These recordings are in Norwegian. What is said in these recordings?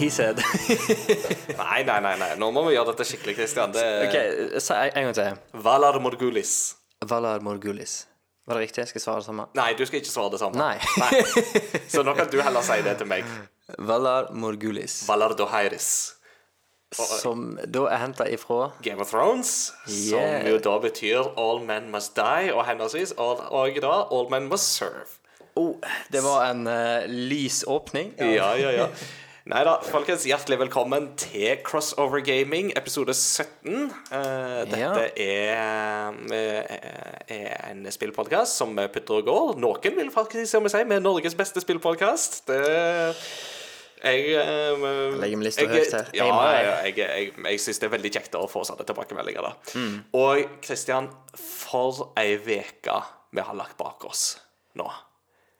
He said. Nei, nei, nei, nei. nå må vi gjøre dette skikkelig, Christian. Det ok, så en en gang til. Valar Morgulis. Valar Morgulis. Var det riktig? Jeg skal svare det samme. Nei, du skal ikke svare det samme. Nei. Så nå kan du heller si det til meg. Valar Morgulis. Valar Dohairis. Som da er henta ifra Game of Thrones, Yeah. som jo da betyr All men must die, og henholdsvis og, og da All men must serve. oh, Det var en uh, lys åpning. Ja, ja, ja. Nei da, folkens, hjertelig velkommen til Crossover Gaming, episode 17. Eh, dette er, eh, er en spillpodkast som putter og går. Noen vil faktisk om jeg sier, med Norges beste spillpodkast. Jeg eh, Legger vi lista jeg- høyt her. Ja, ja, jeg, jeg, jeg syns det er veldig kjekt å få sånne tilbakemeldinger. da Mm. Og Kristian, for ei uke vi har lagt bak oss nå.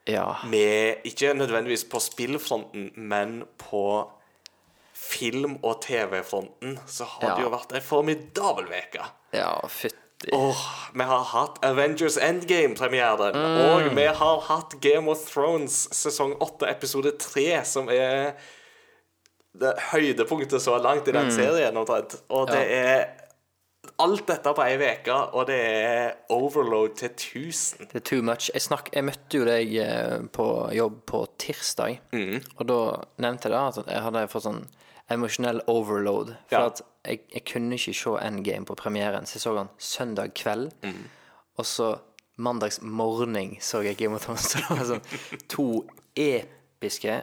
Ja. Med, ikke nødvendigvis på spillfronten, men på film- og TV-fronten, så har det jo vært ei formidabel uke. ja fytti. Oh, vi har hatt Avengers Endgame-premieren. Mm. Og vi har hatt Game of Thrones sesong 8 episode 3, som er det høydepunktet så langt i den Mm. serien. omtrent. Og det er alt dette på ei uke, og det er overload til 1000. Det er too much. Jeg, snakk, jeg møtte jo deg eh, på jobb på tirsdag, Mm. og da nevnte jeg da at jeg hadde fått sånn emosjonell overload. For Ja. at jeg, jeg kunne ikke se Endgame på premieren, så jeg så han søndag kveld. Mm. Og så mandags morgen så jeg Game of Thrones. Så det var sånn to episke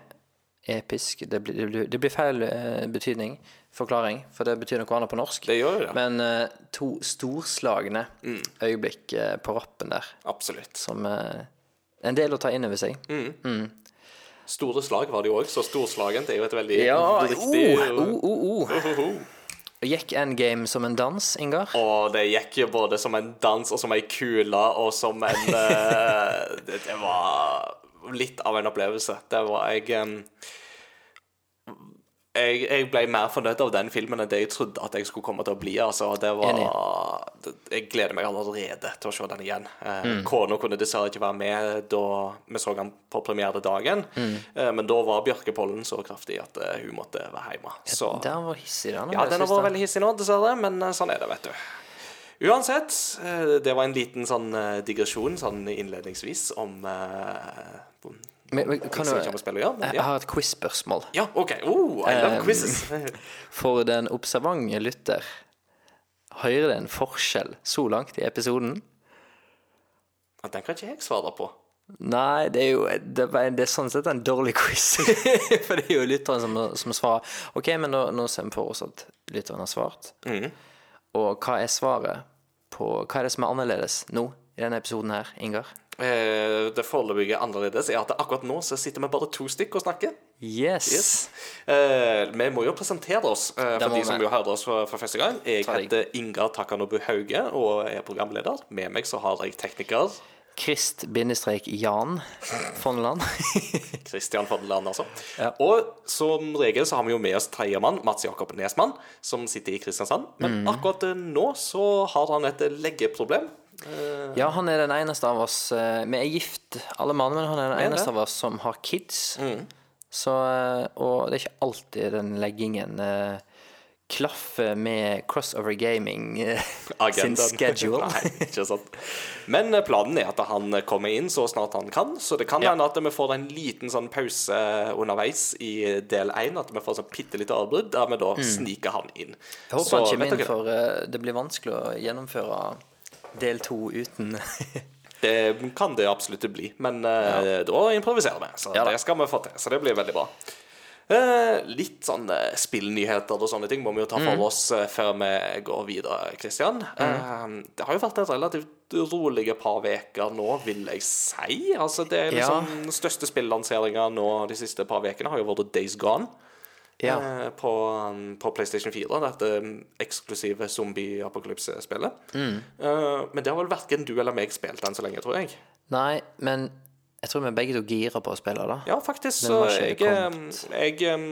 Episk Det blir, det blir, feil eh, betydning, forklaring, for det betyr noe annet på norsk. Det gjør det. Men uh, to storslagne Mm. øyeblikk uh, på rappen der Absolutt. som uh, en del å ta inn over seg. Store slag var det jo òg, så storslagent er jo et veldig Ja, riktig oh, oh, oh, oh. Gikk Endgame som en dans, Ingar? Å, det gikk jo både som en dans og som ei kule og som en det, det var litt av en opplevelse. Det var jeg em, jeg, jeg ble mer fornøyd av den filmen enn det jeg trodde at jeg skulle komme til å bli. Altså, det var, det, jeg gleder meg allerede til å se den igjen. Eh, Mm. Kona kunne dessverre ikke være med da vi så den på premieredagen, Mm. eh, men da var bjørkepollen så kraftig at eh, hun måtte være hjemme. Så Den var hissig, den. ja, den har vært veldig hissig nå, dessverre, men eh, sånn er det, vet du. Uansett, eh, det var en liten sånn eh, digresjon sånn innledningsvis om- Men, men, kan Jeg jeg spiller, ja, men jeg har et quiz-spørsmål. Ja, OK. Oh, I love Um, quizzes. For den observante lytter, hører det en forskjell så langt i episoden? Ja, Den kan ikke jeg svare på. Nei, det er jo det det er sånn sett en dårlig quiz. for det er jo lytteren som, som svarer. OK, men nå, nå ser vi for oss at lytteren har svart. Mm. Og hva er svaret på Hva er det som er annerledes nå i denne episoden her, Ingar? Eh, det foreløpige annerledes er at akkurat nå så sitter vi bare to stykker og snakker. Yes. Eh, vi må jo presentere oss eh, for de som jo hører oss for, for første gang. Jeg heter Ingar Takanobu Hauge og er programleder. Med meg så har jeg tekniker Krist-Jan Fonneland. Kristian Fondeland, altså. Ja. Og som regel så har vi jo med oss tredjemann, Mats Jakob Nesmann, som sitter i Kristiansand. Men Mm. akkurat nå så har han et leggeproblem. Ja, han er den eneste av oss eh, Vi er gift, alle mann, men han er den eneste av oss som har kids. Så, eh, og det er ikke alltid den leggingen eh, klaffer med crossover gaming eh, sin schedule. Nei, ikke sant. Men eh, planen er at han kommer inn så snart han kan, så det kan Ja. hende at vi får en liten sånn pause underveis i del én. At vi får sånn bitte lite avbrudd, der vi da sniker han inn. Jeg håper Så han kommer inn, for eh, det blir vanskelig å gjennomføre del to uten Det kan det absolutt bli, men ja. da improviserer vi. Så Ja det skal vi få til. Så det blir veldig bra. Eh, litt sånn eh, spillnyheter og sånne ting må vi jo ta Mm. for oss eh, før vi går videre, Kristian. Eh, det har jo vært et relativt rolige par uker nå, vil jeg si. Altså, det er Ja. liksom Den største spillanseringa nå de siste par ukene har jo vært Days Gone. Ja. eh, på, um, på PlayStation 4, dette um, eksklusive zombie-apokalypse-spillet. Mm. Eh, men det har vel verken du eller meg spilt enn så lenge, tror jeg. Nei, men Jeg tror vi begge to girer på å spille, da. Ja, faktisk. Så jeg, eh, jeg eh,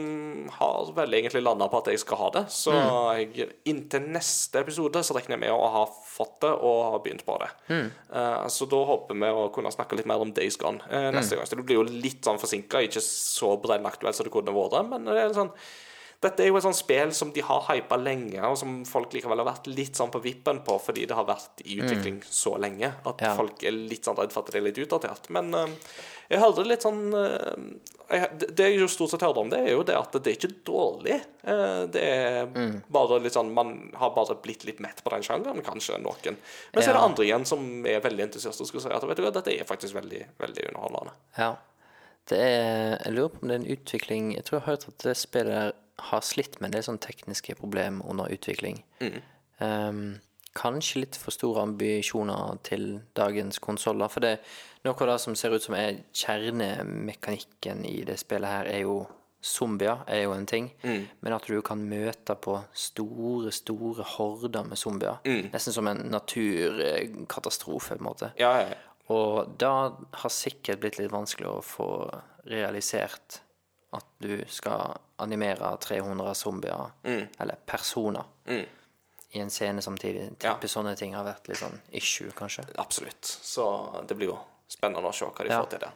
har vel egentlig landa på at jeg skal ha det. Så jeg, inntil neste episode så regner jeg med å ha fått det og ha begynt på det. Eh, så da håper vi å kunne snakke litt mer om Days Gone uh, neste gang. Så det blir jo litt sånn forsinka, ikke så brennaktuelt som det kunne vært. Men det er sånn dette er jo et sånt spill som de har hypa lenge, og som folk likevel har vært litt sånn på vippen på fordi det har vært i utvikling så lenge at Ja. folk er litt sånn redd for at det er litt utdatert. Men uh, jeg hørte litt sånn uh, jeg, det- jeg jo stort sett hørte om, det er jo det at det er ikke dårlig. Uh, det er bare litt sånn Man har bare blitt litt mett på den sjangeren, kanskje, noen. Men så er det andre igjen som er veldig entusiastiske og sier at vet du hva, dette er faktisk veldig, veldig underholdende. Ja. Det er, jeg lurer på om det er en utvikling Jeg tror jeg har hørt at det spillet har slitt med en del sånne tekniske problemer under utvikling. Ehm, kanskje litt for store ambisjoner til dagens konsoller. For det noe av det som ser ut som er kjernemekanikken i det spillet her, er jo Zombier er jo en ting, men at du kan møte på store, store horder med zombier. Nesten som en naturkatastrofe, på en måte. Ja, ja, ja. Og da har sikkert blitt litt vanskelig å få realisert at du skal animere 300 zombier, eller personer, i en scene samtidig. Tipper sånne ting har vært litt sånn issue, kanskje. Absolutt. Så det blir jo spennende å se hva de Ja. får til der.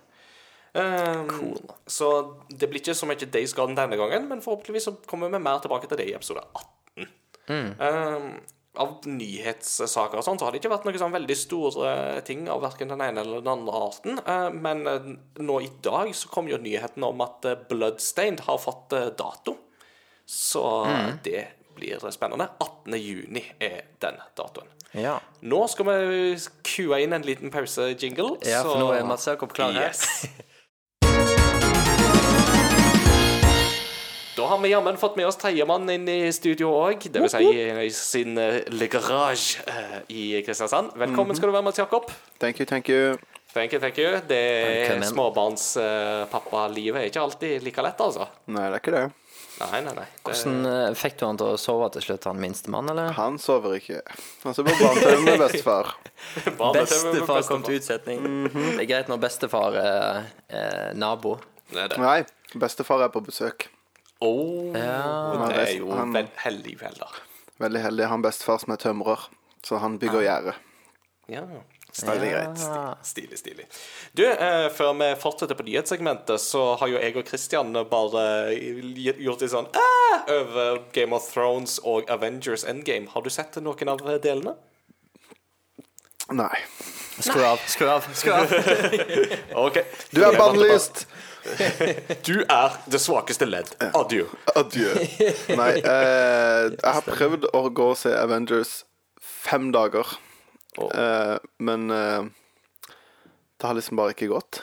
Um, Så det blir ikke så mye Days Garden denne gangen, men forhåpentligvis så kommer vi mer tilbake til det i episode 18. Um, av nyhetssaker og sånn, så har det ikke vært noen sånn veldig store ting av verken den ene eller den andre arten. Uh, men uh, nå i dag så kom jo nyheten om at uh, Bloodstained har fått dato. Så det blir spennende. 18. juni er den datoen. Ja. Nå skal vi kue inn en liten pause-jingle. Ja, for nå er Mats Jakob klar. Yes. Da har vi jammen fått med oss tredjemann inn i studio òg. Det vil si i sin uh, Le Garage eh, i Kristiansand. Velkommen skal du være, Mats Jakob. Thank you, thank you. Thank you, thank you. Det småbarnspappalivet. Småbarnspappa-livet er ikke alltid like lett, altså. Nei, det er ikke det. Nei, nei, nei. Det, Hvordan eh, fikk du han til å sove til slutt, han minstemann, eller? Han sover ikke. Han sover på barne-TV med bestefar. Bestefar kom til utsetning. Det er greit når bestefar er eh, nabo. Det er det. Nei, bestefar er på besøk. Oh, Ja. det er jo Han- vel, heldig heller. Veldig heldig. Han bestefar som er tømrer, så han bygger gjerde. Ja. Veldig greit. Stilig, stilig. Du, eh, før vi fortsetter på nyhetssegmentet, så har jo jeg og Christian bare gjort litt sånn Æh! over Game of Thrones og Avengers Endgame. Har du sett noen av delene? Nei. Skru av, skru av. skru av OK. Du er bannlyst! Du er det svakeste ledd. Adjø. Adjø. Nei, eh, jeg har prøvd å gå og se Avengers fem dager, eh, men eh, det har liksom bare ikke gått.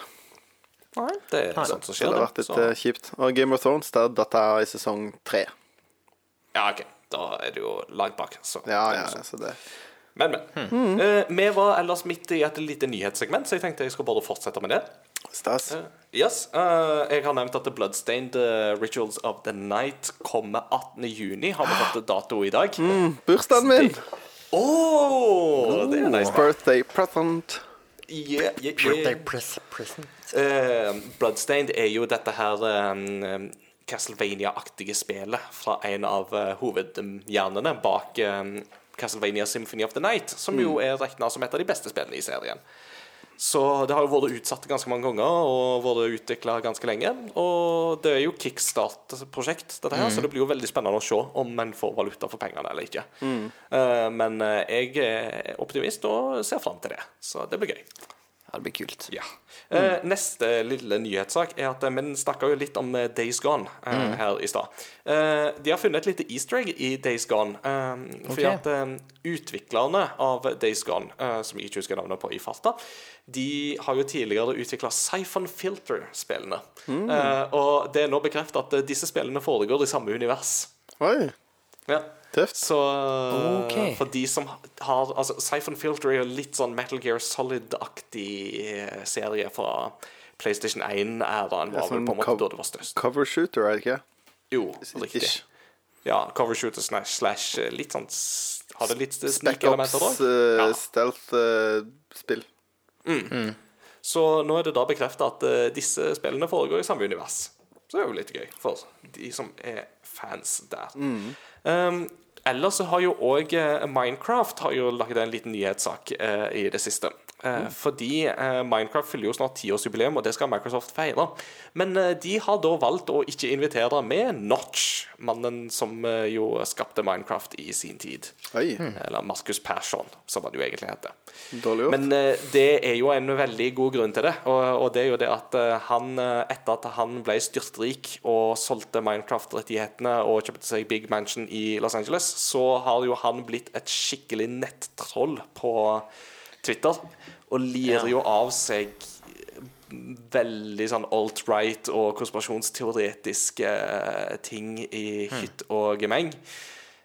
Nei, det er sånt som skjer. det har vært litt Så- eh, kjipt. Og Game of Thrones, der datt jeg i sesong tre. Ja, OK. Da er du jo langt bak. Så. Ja, ja, så det Men, men. Eh, vi var ellers midt i et lite nyhetssegment, så jeg tenkte jeg skulle bare fortsette med det. Stas. Yes, Uh, Jeg har nevnt at The Bloodstained eh, Rituals of the Night kommer 18. juni. Har vi fått dato i dag? Mm, Bursdagen min! det er nice. Birthday present. Yeah, yeah, yeah. Eh, Bloodstained er jo dette her um, Castlevania-aktige spillet fra en av uh, hovedhjernene bak um, Castlevania Symphony of the Night, som jo er regna som et av de beste spillene i serien. Så det har jo vært utsatt ganske mange ganger og vært utvikla ganske lenge. Og det er jo kickstart-prosjekt, dette her, så det blir jo veldig spennende å se om en får valuta for pengene eller ikke. Mm. men eh, jeg er optimist og ser fram til det, så det blir gøy. Ja, det blir kult. Ja. Eh, neste lille nyhetssak er at eh, Vi snakka jo litt om eh, Days Gone eh, her i stad. Eh, de har funnet et lite easter egg i Days Gone. Eh, fordi okay. at eh, utviklerne av Days Gone, eh, som jeg ikke husker navnet på i farta, de har jo tidligere utvikla Siphon Filter-spillene. Eh, og det er nå bekreftet at eh, disse spillene foregår i samme univers. Oi, Ja. Tøft. Så okay. for de som har Altså, Siphon Filter er litt sånn Metal Gear Solid-aktig eh, serie fra PlayStation 1-æraen, Ja, sånn på en måte cov- da det var størst. Cover shooter, er det ikke? Jo, riktig. Ish. Ja, cover shooter slash, slash eh, litt sånn Har det litt sneak-elementer òg? uh, Ja. stealth-spill. Så nå er det da bekrefta at uh, disse spillene foregår i samme univers. Så det er jo litt gøy for de som er fans der. Um, ellers så har jo òg Minecraft har laget en liten nyhetssak eh, i det siste. Eh, Fordi eh, Minecraft fyller jo snart tiårsjubileum, og det skal Microsoft feire. Men eh, de har da valgt å ikke invitere med Notch, mannen som jo skapte Minecraft i sin tid. Oi, Eller Marcus Persson, som han jo egentlig heter. Men det er jo en veldig god grunn til det. Og, det er jo det at han, etter at han ble styrtrik og solgte Minecraft-rettighetene og kjøpte seg Big Mansion i Los Angeles, så har jo han blitt et skikkelig nettroll på Twitter. Og lir jo av seg veldig sånn alt-right og konspirasjonsteoretiske ting i hytt og gemeng.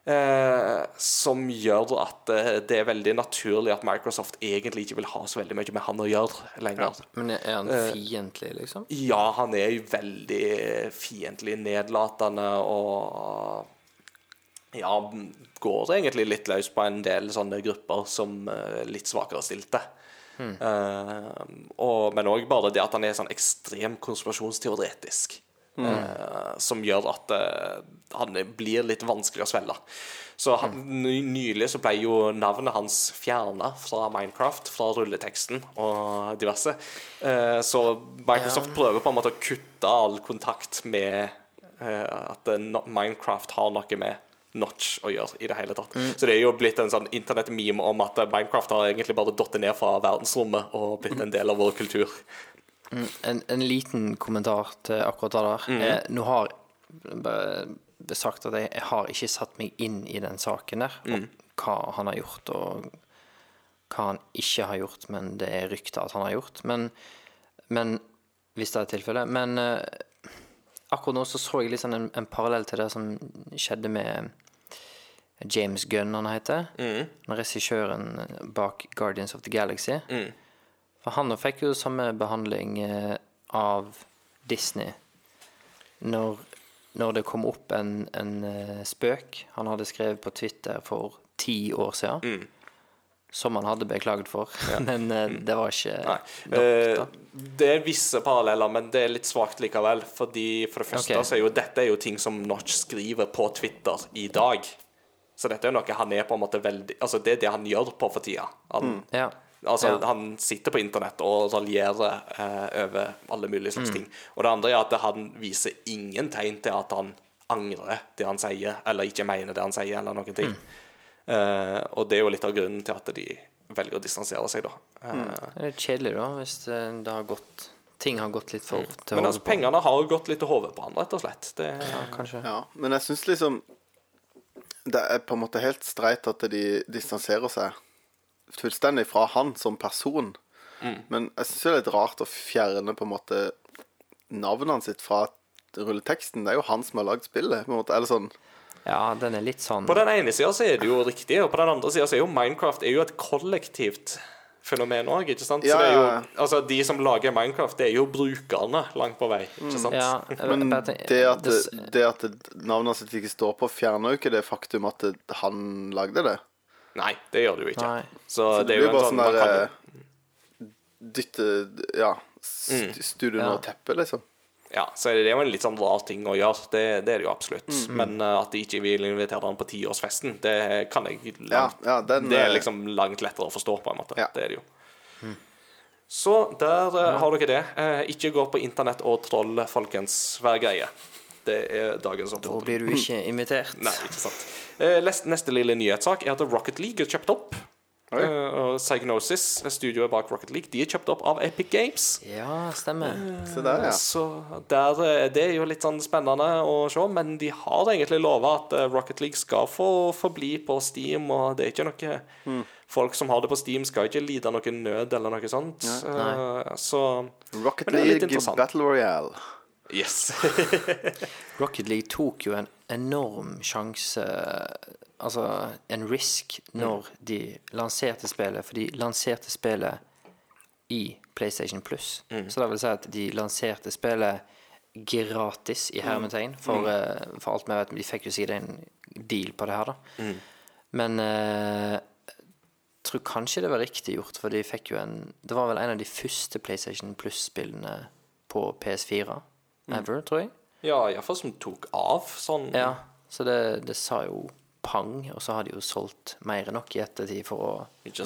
Eh, som gjør at eh, det er veldig naturlig at Microsoft egentlig ikke vil ha så veldig mye med han å gjøre lenger. Men er han Eh, fiendtlig, liksom? Ja, han er jo veldig fiendtlig, nedlatende og Ja, går egentlig litt løs på en del sånne grupper som eh, litt svakere stilte. Eh, og, men òg bare det at han er sånn ekstremt konspirasjonsteoretisk. eh, som gjør at han blir litt vanskelig å svelge. Så han, ny, Nylig så ble jo navnet hans fjerna fra Minecraft, fra rulleteksten og diverse. Så Microsoft prøver på en måte å kutte all kontakt med at Minecraft har noe med Notch å gjøre i det hele tatt. Så det er jo blitt en sånn internett-meme om at Minecraft har egentlig bare datt ned fra verdensrommet og blitt en del av vår kultur. En, en liten kommentar til akkurat det der. Mm. Eh, nå har bare sagt at jeg, jeg har ikke satt meg inn i den saken der, og hva han har gjort, og hva han ikke har gjort, men det er rykter at han har gjort. Men, men hvis det er tilfellet. Men eh, akkurat nå så så jeg liksom en, en parallell til det som skjedde med James Gunn, han heter. Mm. Regissøren bak Guardians of the Galaxy. For han fikk jo samme behandling eh, av Disney når, når det kom opp en, en eh, spøk han hadde skrevet på Twitter for ti år siden. Som han hadde beklaget for. Men eh, det var ikke Nei. nok. Da. det er visse paralleller, men det er litt svakt likevel. Fordi For det første okay. så er jo dette er jo ting som Notch skriver på Twitter i dag. Så dette er jo noe han er på en måte veldig Altså det er det han gjør på for tida. Han, Ja. altså, Ja. han sitter på internett og raljerer eh, over alle mulige slags ting. Og det andre er at han viser ingen tegn til at han angrer det han sier, eller ikke mener det han sier, eller noen ting. Eh, og det er jo litt av grunnen til at de velger å distansere seg, da. Eh, Det er litt kjedelig, da, hvis eh, det har gått ting har gått litt for til Men altså, pengene har gått litt til hodet på han, rett og slett. Det, Ja, kanskje. Ja, men jeg syns liksom Det er på en måte helt streit at de distanserer seg fullstendig fra han som person. Men jeg syns det er litt rart å fjerne på en måte navnet hans sitt fra rulleteksten. Det er jo han som har lagd spillet. på en måte, eller sånn Ja, den er litt sånn På den ene sida så er det jo riktig, og på den andre sida så er jo Minecraft er jo et kollektivt fenomen òg? Ja, så det jo, ja, ja. altså, de som lager Minecraft, det er jo brukerne langt på vei, ikke sant? Ja, Men det at, det- det at navnet hans ikke står på, fjerner jo ikke det faktum at han lagde det. Nei, det gjør det jo ikke. Nei. Så, Så det det er jo bare sånn sånn der kan, eh, Dytte Ja. st- Studio Ja. teppet, liksom. Ja, så er det, er jo en litt sånn rar ting å gjøre. Det, det er det jo absolutt. Mm. Men uh, at de ikke vil invitere han på tiårsfesten, det kan jeg langt, ja, den Det er eh, liksom langt lettere å forstå, på en måte. Ja. Det er det jo. Så der uh, har dere det. Uh, ikke gå på internett og troll, folkens. Hver greie. Det er dagens Da blir du ikke invitert. Nei, ikke sant. Eh, neste lille nyhetssak er at Rocket League er kjøpt opp. Eh, og Psygnosis, studioet bak Rocket League, de er kjøpt opp av Epic Games. Ja, stemmer. Så der, ja. Så der, eh, Det er jo litt sånn spennende å se, men de har egentlig lova at eh, Rocket League skal få forbli på Steam, og det er ikke noe mm. Folk som har det på Steam, skal ikke lide noe nød eller noe sånt. Eh, så Rocket League. Battle Royale. yes. Rocket League tok jo en enorm sjanse Altså en risk når de lanserte spillet, for de lanserte spillet i PlayStation Plus. Så det vil si at de lanserte spillet gratis, i hermetegn, for, eh, for alt vi vet. De fikk jo sikkert en deal på det her, da. Men eh, tror kanskje det var riktig gjort, for de fikk jo en Det var vel en av de første PlayStation Plus-spillene på PS4 ever, tror jeg. Ja, iallfall som tok av sånn. Ja, så det, det sa jo pang, og så har de jo solgt mer enn nok i ettertid for å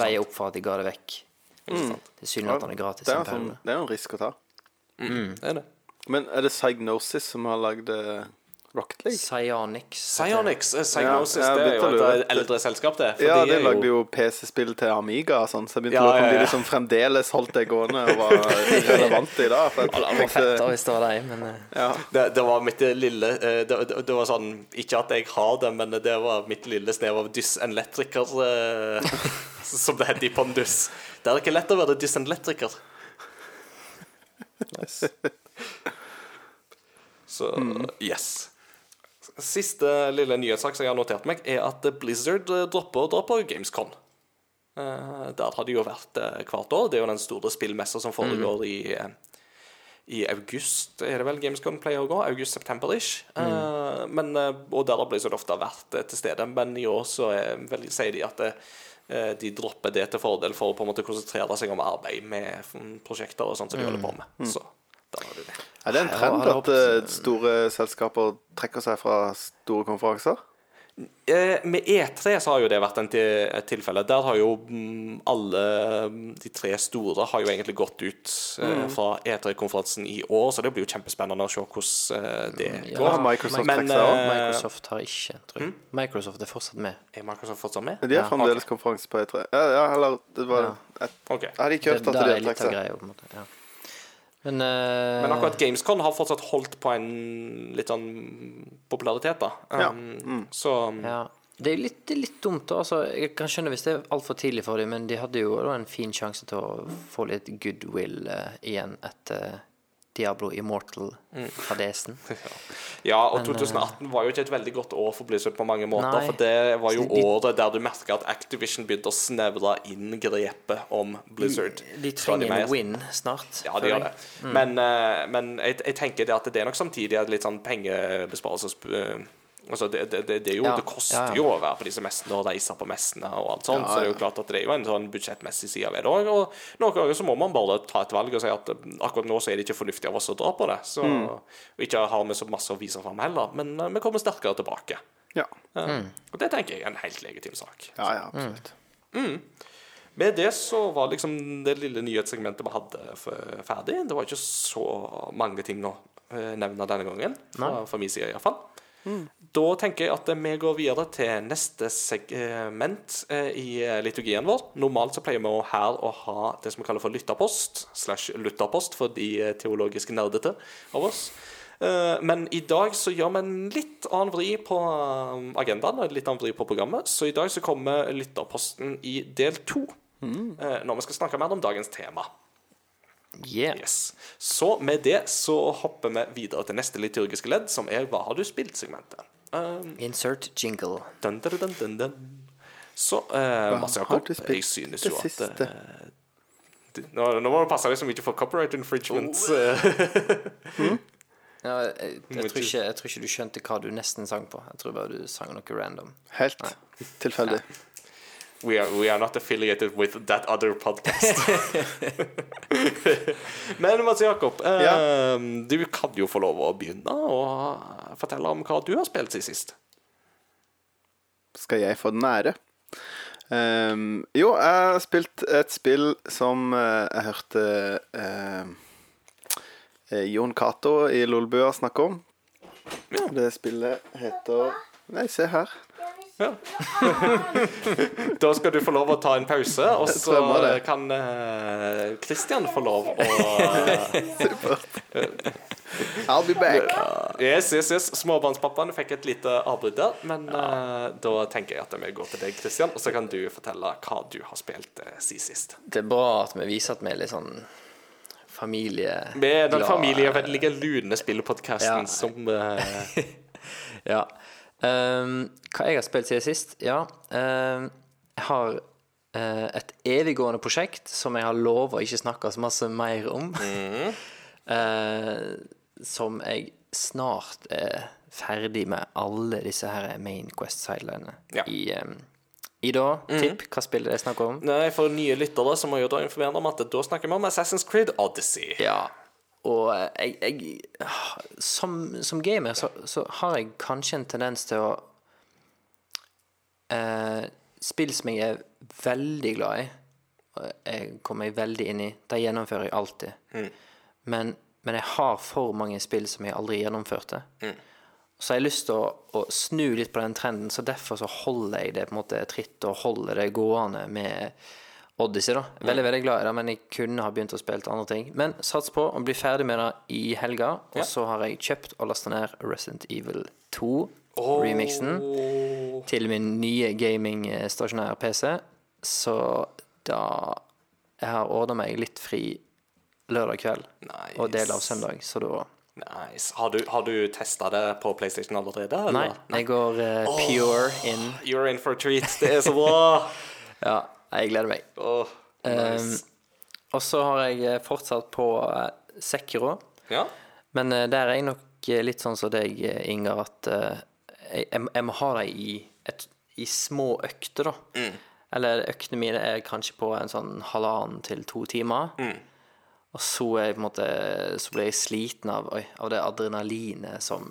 veie opp for at de ga det vekk. Tilsynelatende gratis. Det er, en er gratis det er jo en risk å ta. Det er det. Men er det Psygnosis som har lagd eh, Rocket League? Psyonix. Psyonix, eh, Psygnosis, Ja, det er jo et eldre selskap, det. For Ja, de de lagde jo PC-spill til Amiga og sånn, så jeg begynte Ja, å lure på om ja, de liksom fremdeles holdt det gående og var relevante i dag. For jeg Det var fett da, hvis det var deg, men eh, ja, det, det var mitt lille eh, det, det, det var sånn Ikke at jeg har det, men det var mitt lille snev av dysenletriker, eh, som det heter i Pondus. Det er ikke lett å være dysenletriker. Så yes. Siste lille nyhetssak som jeg har notert meg, er at Blizzard eh, dropper å dra på Gamescon. Uh, der har de jo vært uh, hvert år. Det er jo den store spillmessa som foregår i, uh, i august, er det vel Gamescon pleier å gå? August-september-ish. Eh, men, eh, og der har Blizzard ofte vært eh, til stede, men i år så vel, sier de at eh, de dropper det til fordel for å på en måte konsentrere seg om arbeid med mm, prosjekter og sånt som de holder på med. Så der har du det. Er det en trend at eh, store selskaper trekker seg fra store konferanser? Eh, med E3 så har jo det vært en til, et tilfelle. Der har jo mm, alle mm, de tre store har jo egentlig gått ut eh, fra E3-konferansen i år, så det blir jo kjempespennende å se hvordan det Ja, går. Har Microsoft Men, Microsoft har ikke, tror jeg. Microsoft er fortsatt med. Er Microsoft fortsatt med? De har Ja, fremdeles konferanse på E3. Ja, ja, eller det var Ja. et, okay. Jeg hadde ikke Det, hørt at de hadde litt trukket seg. greia, på en måte. Ja. Men, uh, Men akkurat Gamescon har fortsatt holdt på en litt sånn popularitet, da. Ja. Mm. Så Ja. Det er litt, litt dumt. Altså, jeg kan skjønne hvis det er altfor tidlig for dem, men de hadde jo en fin sjanse til å få litt goodwill uh, igjen etter Diablo Immortal-fadesen. Ja, og 2018 var jo ikke et veldig godt år for Blizzard på mange måter. Nei. For det var jo de- året der du merka at Activision begynte å snevre inn grepet om Blizzard. De de trenger en win snart. Ja, de gjør det. Mm. Men, eh, men jeg, jeg tenker det at det er nok samtidig et litt sånn pengebesparelses... Altså det, det, det, det, jo, Ja, det koster ja, jo å være på disse messene og reise på messene og alt sånt, Ja, så det er jo klart at det er jo en sånn budsjettmessig side ved det òg. Og noen ganger så må man bare ta et valg og si at eh, akkurat nå så er det ikke fornuftig av oss å dra på det. Så, Mm. Ikke har vi så masse å vise fram heller, men uh, vi kommer sterkere tilbake. Ja. Eh, Og det tenker jeg er en helt legitim sak. ja, ja, absolutt. Med det så var liksom det lille nyhetssegmentet vi hadde ferdig. Det var ikke så mange ting å eh, nevne denne gangen, fra, fra min side iallfall. Da tenker jeg at vi går videre til neste segment eh, i eh, liturgien vår. Normalt så pleier vi her å ha det som vi kaller for lytterpost, slash lytterpost for de teologisk teologiske nerdete av oss. Eh, Men i dag så gjør vi en litt annen vri på eh, agendaen og en litt annen vri på programmet. Så i dag så kommer lytterposten i del to. mm. Når vi skal snakke mer om dagens tema. Yeah. Yes. Så med det så hopper vi videre til neste liturgiske ledd, som er Hva har du spilt-segmentet. Um, Insert jingle. dun, dun, dun, dun, dun. Så uh, Mads har Jakob, jeg synes det jo at siste? eh, nå, nå må du passe deg så mye for copyright infringements. eh. Ja, jeg, jeg, tror ikke- jeg tror ikke du skjønte hva du nesten sang på. Jeg tror bare du sang noe random. Helt tilfeldig. We, are, we are not affiliated with that other podcast. Men Mats Jakob, eh, Ja. du kan jo få lov å begynne å fortelle om hva du har spilt siden sist. Skal jeg få den ære? Um, jo, jeg har spilt et spill som eh, jeg hørte eh, Jon Cato i Lolbua snakke om. Det spillet heter Nei, se her. Ja. da skal du få lov å ta en pause, og så kan Kristian uh, få lov å I'll be back. Yes, yes, yes. Småbarnspappaen fikk et lite avbrudd der, men uh, da tenker jeg at vi går til deg, Kristian, og så kan du fortelle hva du har spilt uh, siden sist. Det er bra at vi viser at vi er litt sånn familie... Med den glad- familievennlige lune spillpodkasten Ja. som uh, Ja. Ehm, hva jeg har spilt siden sist? Ja. um, jeg har uh, et eviggående prosjekt som jeg har lova å ikke snakke så masse mer om. Eh, som jeg snart er ferdig med alle disse her Main Quest-sidelinene Ja. i, ehm, Ida, tipp. Hva spillet er snakker snakk om? Nei, For nye lyttere så må jeg da informere om at da snakker vi om Assassin's Creed Odyssey. Ja. Og jeg, jeg Som, som gamer så, så har jeg kanskje en tendens til å eh, Spill som jeg er veldig glad i, og jeg kommer meg veldig inn i, Det gjennomfører jeg alltid. Men, men jeg har for mange spill som jeg aldri gjennomførte. Så jeg har lyst til å, å snu litt på den trenden, så derfor så holder jeg det på en måte tritt og holder det gående med Odyssey. da Veldig veldig glad i det, men jeg kunne ha begynt å spille til andre ting. Men sats på å bli ferdig med det i helga, og så har jeg kjøpt og lasta ned Resident Evil 2-remixen til min nye gaming-stasjonære PC. Så da Jeg har ordna meg litt fri lørdag kveld Nice. og del av søndag, så da Nice. Har du, har du testa det på PlayStation allerede? Nei, eller? jeg går uh, pure in. You're in for a treat. Det er så bra. Ja, jeg gleder meg. Oh, nice. Og så har jeg eh, fortsatt på eh, Sekiro. ja. Men uh, der er jeg nok litt sånn som deg, Ingar, at uh, jeg, jeg, jeg må ha dem i, i små økter, da. Eller øktene mine er kanskje på en sånn halvannen til to timer. Og så, er jeg på en måte, så blir jeg sliten av, oi, av det adrenalinet som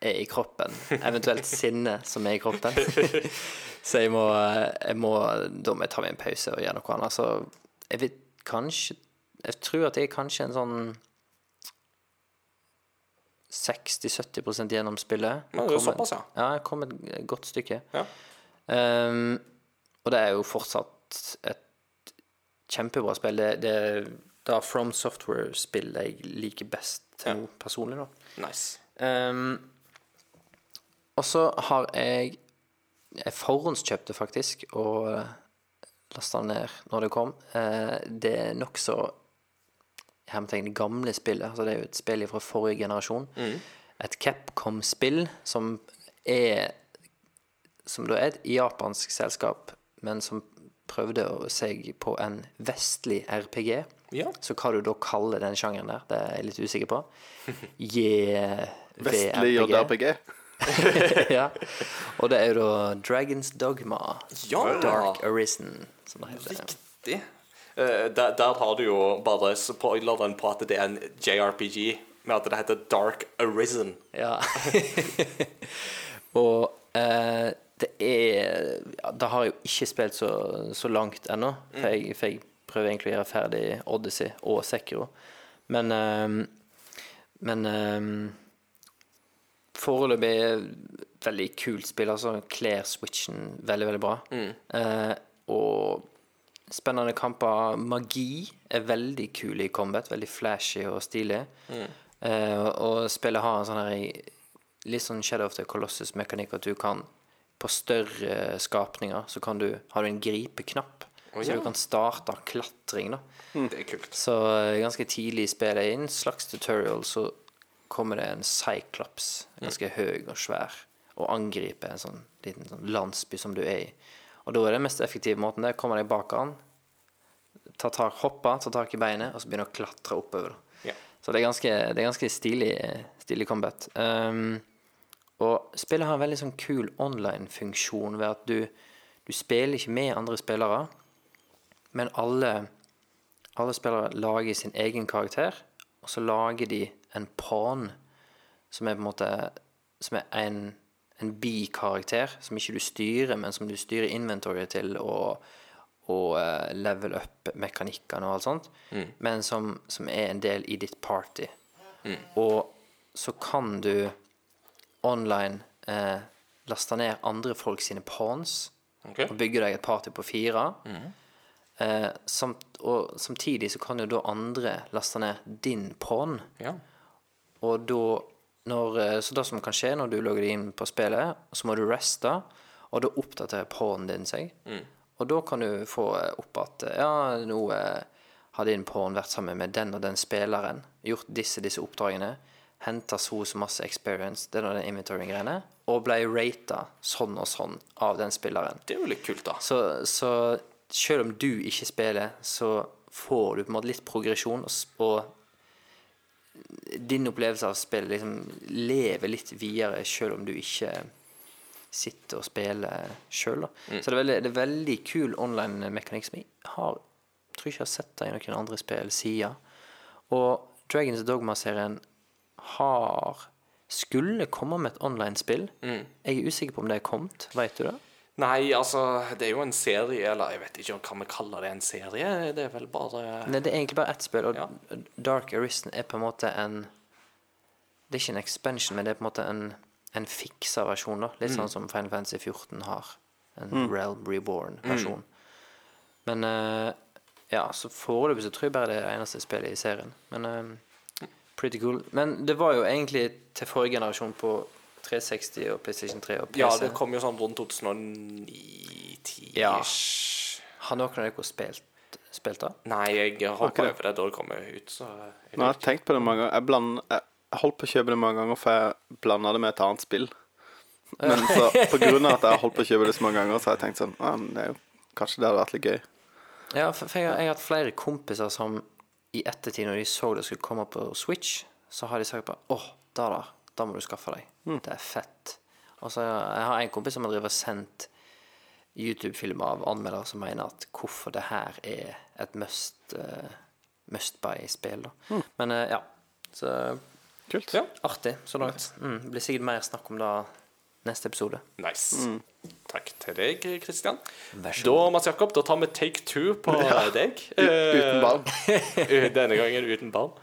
er i kroppen. Eventuelt sinne som er i kroppen. så jeg må, jeg må Da må jeg ta meg en pause og gjøre noe annet. Så jeg vet kanskje Jeg tror at jeg er kanskje en sånn 60-70 gjennom spillet. Ja, det er såpass, ja. Ja, jeg kom et godt stykke. Ja. Um, og det er jo fortsatt et kjempebra spill. Det, det er da From Software-spillet jeg liker best til nå, personlig, da. Nice. Ehm, og så har jeg Jeg forhåndskjøpte faktisk, og lasta ned når det kom. Eh, det er nokså hermetegn gamle spillet. Altså det er jo et spill fra forrige generasjon. Et Capcom-spill som er Som da er et japansk selskap, men som prøvde å seg på en vestlig RPG. Ja. Så hva du da kaller den sjangeren der, det er jeg litt usikker på. JVRPG. Vestlig JRPG. ja. Og det er jo da Dragons Dogma. Ja. Dark Arisen, som det heter. Riktig. Eh, der, der har du jo bare spoileren på at det er en JRPG, med at det heter Dark Arisen. Ja. og eh, det er ja, Da har jeg jo ikke spilt så, så langt ennå, for, jeg- for jeg prøver egentlig å gjøre ferdig Odyssey og Sekiro. Men eh, Men eh, foreløpig veldig kult spill. Altså kler switchen veldig, veldig bra. Eh, og spennende kamper. Magi er veldig kul i combat. Veldig flashy og stilig. Eh, og spillet har en sånn her litt sånn Shadow of the Colossus-mekanikk at du kan på større skapninger så kan du, har du en gripeknapp. Å, Så du kan starte klatring, da. Det er kult. Så eh, ganske tidlig i spillet, i en slags tutorial, så kommer det en Cyclops, ganske høy og svær, og angriper en sånn liten sånn landsby som du er i. Og da er det mest effektive måten det kommer deg bak han, ta tak, hoppe, ta tak i beinet, og så begynne å klatre oppover. Ja. Så det er ganske, det er ganske stilig, stilig combat. Um, og spillet har en veldig sånn kul online-funksjon ved at du, du spiller ikke med andre spillere, men alle, alle spillere lager sin egen karakter, og så lager de en pawn, som er på en måte som er en, en bikarakter, som ikke du styrer, men som du styrer inventoryet til og, og eh, level up mekanikkene og alt sånt, men som, som er en del i ditt party. Og så kan du online eh, laste ned andre folk sine pawns okay. og bygge deg et party på fire. Eh, samt, og samtidig så kan jo da andre laste ned din pawn. Ja. Og da når, eh, Så det som kan skje når du logger deg inn på spillet, så må du reste, og da oppdaterer pornen din seg. Og da kan du få eh, opp at eh, ja, nå har din porn vært sammen med den og den spilleren, gjort disse disse oppdragene, henta så og så masse experience, den og den inventory-greiene, og ble rata sånn og sånn av den spilleren. Det er jo litt kult, da. Så, så selv om du ikke spiller, så får du på en måte litt progresjon, og, og din opplevelse av spillet liksom lever litt videre, selv om du ikke sitter og spiller sjøl. Så det er, veldig, det er veldig kul online-mekanikk som jeg har, tror ikke jeg har sett det i noen andre spill siden. Og Dragons Dogma-serien har skulle komme med et online-spill. Jeg er usikker på om det er kommet. Vet du det? Nei, altså, det er jo en serie, eller jeg vet ikke hva vi kaller det en serie. Det er vel bare Nei, det er egentlig bare ett spill, og Ja. Dark Arisen er på en måte en Det er ikke en expansion, men det er på en måte en, en fiksa versjon. da Litt sånn som Final Fantasy 14 har. En Realm Reborn-versjon. Men uh, ja, så foreløpig så tror jeg bare det er det eneste spillet i serien. Men uh, pretty cool. Men det var jo egentlig til forrige generasjon på 360 og PlayStation 3 og PC. Ja, det kom jo sånn rundt 2009-10 Ja. Har noen av dere spilt, spilt det? Nei, jeg hoppa Ok. over det da det kom ut, så jeg Nå har tenkt på det mange ganger. Jeg, bland, jeg holdt på å kjøpe det mange ganger, for jeg blanda det med et annet spill. Men så på grunn av at jeg har holdt på å kjøpe det så mange ganger, så har jeg tenkt sånn ah, men det er jo, Kanskje det hadde vært litt gøy. Ja, for, for jeg, har- jeg har hatt flere kompiser som i ettertid, når de så det skulle komme på Switch, så har de sagt på åh, da da, da må du skaffe deg. Det er fett. Altså, Jeg har en kompis som har drevet og sendt YouTube-filmer av anmeldere som mener at hvorfor det her er et must, uh, must buy-spill. Mm. Men uh, ja, så Kult. Ja, artig så langt. Mm, det blir sikkert mer snakk om det neste episode. nice. Takk til deg, Kristian. Da. Mats Jakob, da tar vi take two på deg. Uten barn. Eh, Denne gangen uten barn.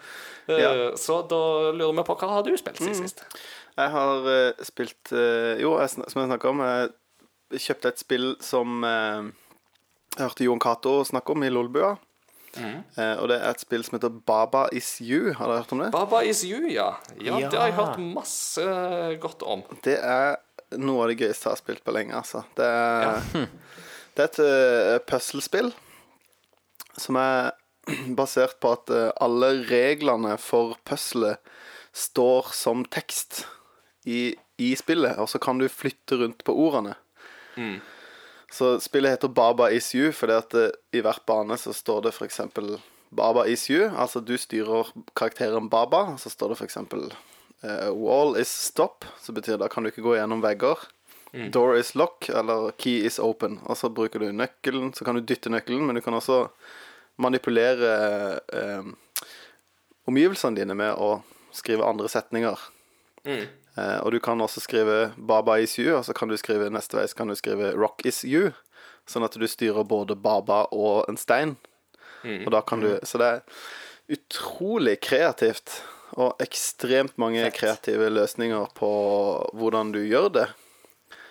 Eh, Ja. Så da lurer vi på hva har du spilt siden sist? Jeg har uh, spilt uh, Jo, jeg, som jeg snakka om, jeg kjøpte et spill som uh, jeg hørte Jon Cato snakke om i Lolbua. Eh, og det er et spill som heter Baba Is You. Har dere hørt om det? Baba is you, ja. ja. Ja. Det har jeg hørt masse godt om. Det er noe av det gøyeste jeg har spilt på lenge, altså. Det er, det er et uh, puslespill som er basert på at eh, alle reglene for puzzlet står som tekst i, i spillet, og så kan du flytte rundt på ordene. Så spillet heter Baba is you, fordi at eh, i hvert bane så står det f.eks. Baba is you. Altså du styrer karakteren Baba, så står det f.eks. Uh, wall is stop, så betyr det da kan du ikke gå gjennom vegger. Door is lock, eller key is open. Og så bruker du nøkkelen, så kan du dytte nøkkelen, men du kan også manipulere eh, omgivelsene dine med å skrive andre setninger. Eh, og du kan også skrive 'Baba is you', og så kan du skrive neste vei så kan du skrive 'Rock is you'. Sånn at du styrer både Baba og en stein. Og da kan du Så det er utrolig kreativt. Og ekstremt mange kreative løsninger på hvordan du gjør det.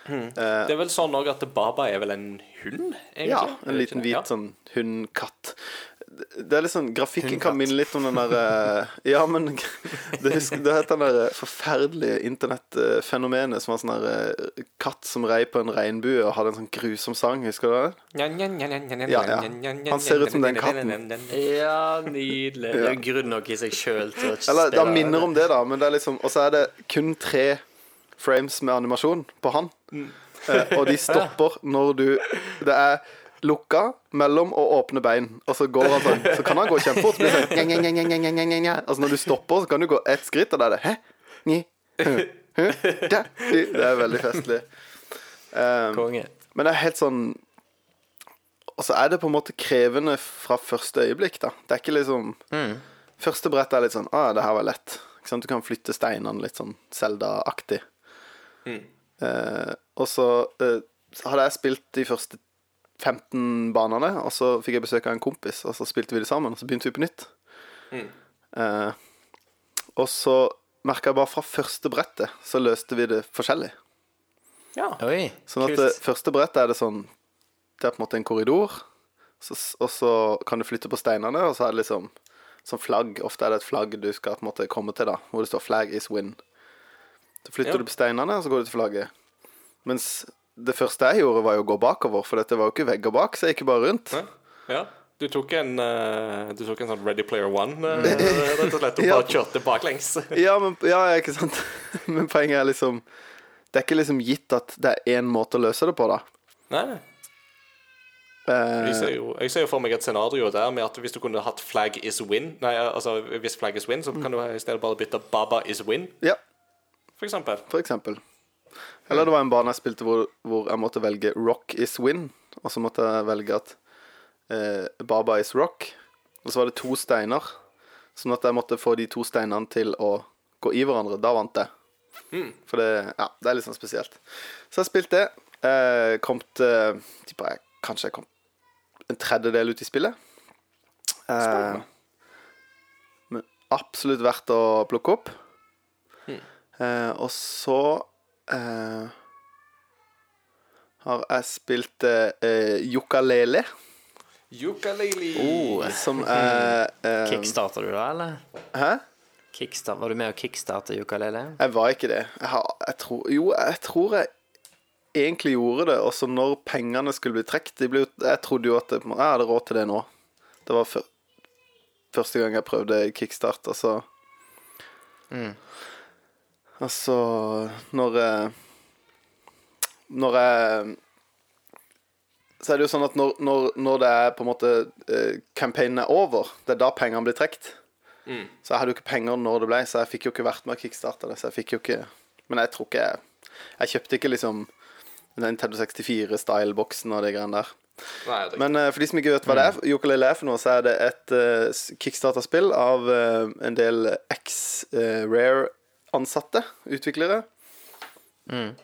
Det er vel sånn òg at Baba er vel en hund? egentlig? Ja, Er en liten hvit ja. sånn hund-katt. Det er litt sånn, Grafikken kan minne litt om den der Ja, men det, husker, det het den der forferdelige internettfenomenet som var sånn der eh, katt som rei på en regnbue og hadde en sånn grusom sang. Husker du det? Ja, Ja, ja. Han ser ut som den katten. Ja, nydelig. Det er grunn nok i seg sjøl til å Eller det minner om det, da, men det er liksom Og så er det kun tre frames med animasjon på han. Mm. og de stopper når du Det er lukka mellom å åpne bein. Og så går han sånn. Så kan han gå kjempefort. Sånn, altså når du stopper, så kan du gå ett skritt, og da er det Hæ? Ni. Hu. Hu. Det er veldig festlig. Um, Konge. Men det er helt sånn Og så er det på en måte krevende fra første øyeblikk, da. Det er ikke liksom mm. Første brett er litt sånn Å, ah, det her var lett. Du kan flytte steinene litt sånn Selda-aktig. Mm og så, eh, så hadde jeg spilt de første 15 banene, og så fikk jeg besøk av en kompis, og så spilte vi det sammen, og så begynte vi på nytt. Eh, og så merka jeg bare fra første brettet, så løste vi det forskjellig. Ja. Oi, Sånn at det første brettet er det sånn Det er på en måte en korridor, så, og så kan du flytte på steinene, og så er det liksom sånn flagg. Ofte er det et flagg du skal på en måte komme til, da, hvor det står 'flag is win'. Så flytter du på steinene, og så går du til flagget. Mens det første jeg gjorde, var jo å gå bakover, for dette var jo ikke vegger bak, så jeg gikk bare rundt. Ja. Du tok en eh, Du tok en sånn Ready Player One, eh, rett og slett, og bare kjørte baklengs. Ja, men, ja, ikke sant. men poenget er liksom Det er ikke liksom gitt at det er én måte å løse det på, da. Nei. Eh, Jeg ser, jo, jeg ser jo for meg et scenario der med at hvis du kunne hatt 'flag is win' Nei, altså hvis 'flag is win', så kan du i stedet bare bytte 'Baba is win', ja, for eksempel. for eksempel. Eller det var en bane jeg spilte hvor, hvor jeg måtte velge 'rock is win', og så måtte jeg velge at eh, 'baba is rock'. Og så var det to steiner, sånn at jeg måtte få de to steinene til å gå i hverandre. Da vant jeg. For det, ja, det er litt sånn spesielt. Så jeg spilte det. Eh, kom til jeg, Kanskje jeg kom en tredjedel ut i spillet. Eh, men absolutt verdt å plukke opp. Eh, og så eh, har jeg spilt eh, Yukalele. Yukalele. Oh, som er eh, Kickstarter du da, eller? Hæ? Kickstart, var du med å kickstarte Yukalele? Jeg var ikke det. Jeg har, jeg tror, jo, jeg tror jeg egentlig gjorde det. Også når pengene skulle bli trukket. Jeg trodde jo at jeg, jeg hadde råd til det nå. Det var før, første gang jeg prøvde kickstart, og så Altså Når Når jeg Så er det jo sånn at når, når, når det er på en måte eh, Campaignen er over, det er da pengene blir trukket. Så jeg hadde jo ikke penger når det ble, så jeg fikk jo ikke vært med og kickstarta det. Så jeg fikk jo ikke Men jeg tror ikke jeg Jeg kjøpte ikke liksom den Nintendo 64-style-boksen og de greiene der. Nei, Men uh, for de som ikke vet hva det er, Ukulele er for noe, så er det et uh, kickstarter-spill av uh, en del ex-Rare-ansatte, utviklere,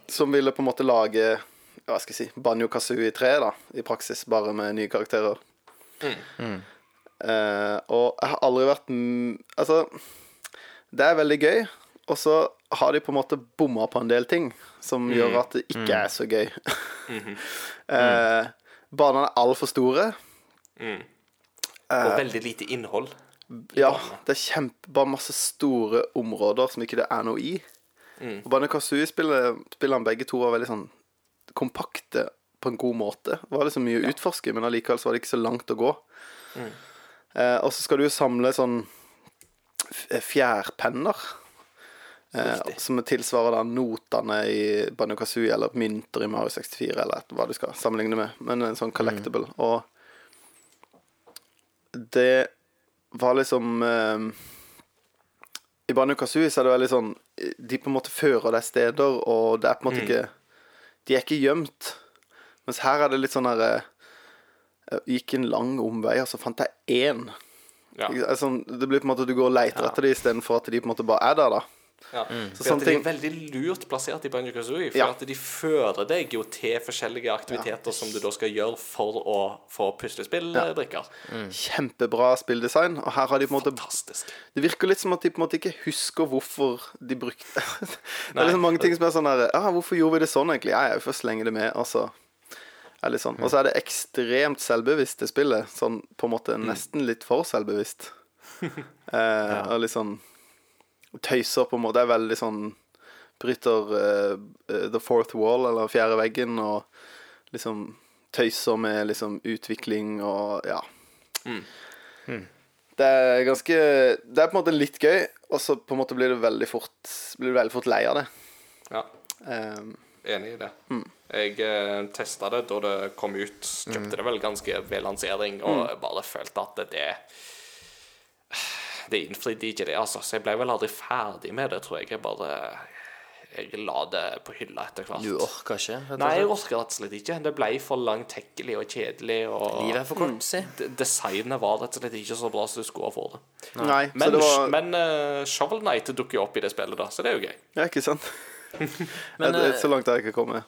som ville på en måte lage hva skal jeg si, Banjo Kazooie 3, da, i praksis, bare med nye karakterer. Eh, og jeg har aldri vært mm, Altså, det er veldig gøy, og så har de på en måte bomma på en del ting som gjør at det ikke er så gøy. eh, banene er altfor store. og veldig lite innhold. Ja, det er kjempe, bare masse store områder som ikke det er noe i. Og Banjo Kazooie-spillene begge to var veldig sånn kompakte på en god måte. Det var liksom mye å utforske, men allikevel så var det ikke så langt å gå. Eh, og så skal du jo samle sånn fjærpenner. Eh, som tilsvarer da notene i Banjo Kazooie eller mynter i Mario 64, eller hva du skal sammenligne med. Men en sånn collectible. Og det var liksom eh, I Banjo Kazooie så er det veldig sånn De på en måte fører deg steder, og det er på en måte ikke De er ikke gjemt. Mens her er det litt sånn herre Jeg gikk en lang omvei, og så fant jeg én. Ja. Altså, det blir på en måte at du går og leter etter dem istedenfor at de på en måte bare er der, da. Ja. Så For sånne at de er veldig lurt plassert i Banjo Kazooie. For Ja. at de fører deg jo til forskjellige aktiviteter som du da skal gjøre for å få puslespillbrikker. Kjempebra spilldesign. Og her har de på en måte Fantastisk. Det virker litt som at de på en måte ikke husker hvorfor de brukte Det er liksom mange ting som er sånn her Ja, 'Hvorfor gjorde vi det sånn, egentlig?' Ja, jeg får slenge det med, altså. Er sånn. Og så er det ekstremt selvbevisst, det spillet. Sånn på en måte nesten litt for selvbevisst. eh, Og litt sånn Tøyser på en måte. Det er veldig sånn Bryter eh, the fourth wall, eller fjerde veggen, og liksom tøyser med liksom utvikling og ja. Det er ganske Det er på en måte litt gøy, og så på en måte blir du veldig fort Blir du veldig fort lei av det. Ja. Um, Enig i det. Mm. Jeg eh, testa det da det kom ut. Kjøpte det vel ganske ved lansering, Mm. og mm. bare følte at det Det innfridde ikke det, altså. Så jeg ble vel aldri ferdig med det, tror jeg. Jeg bare Jeg la det på hylla etter hvert. Du orker ikke? Nei, jeg orka rett og slett ikke. Det ble for langtekkelig og kjedelig. Og Livet er for kort, si. designet var rett og slett ikke så bra som du skulle ha fått det. nei, så Men, det var men uh, Shovel Knight dukker jo opp i det spillet, da, så det er jo gøy. Ja, ikke sant? Men, Det- eh, så langt har jeg ikke kommet.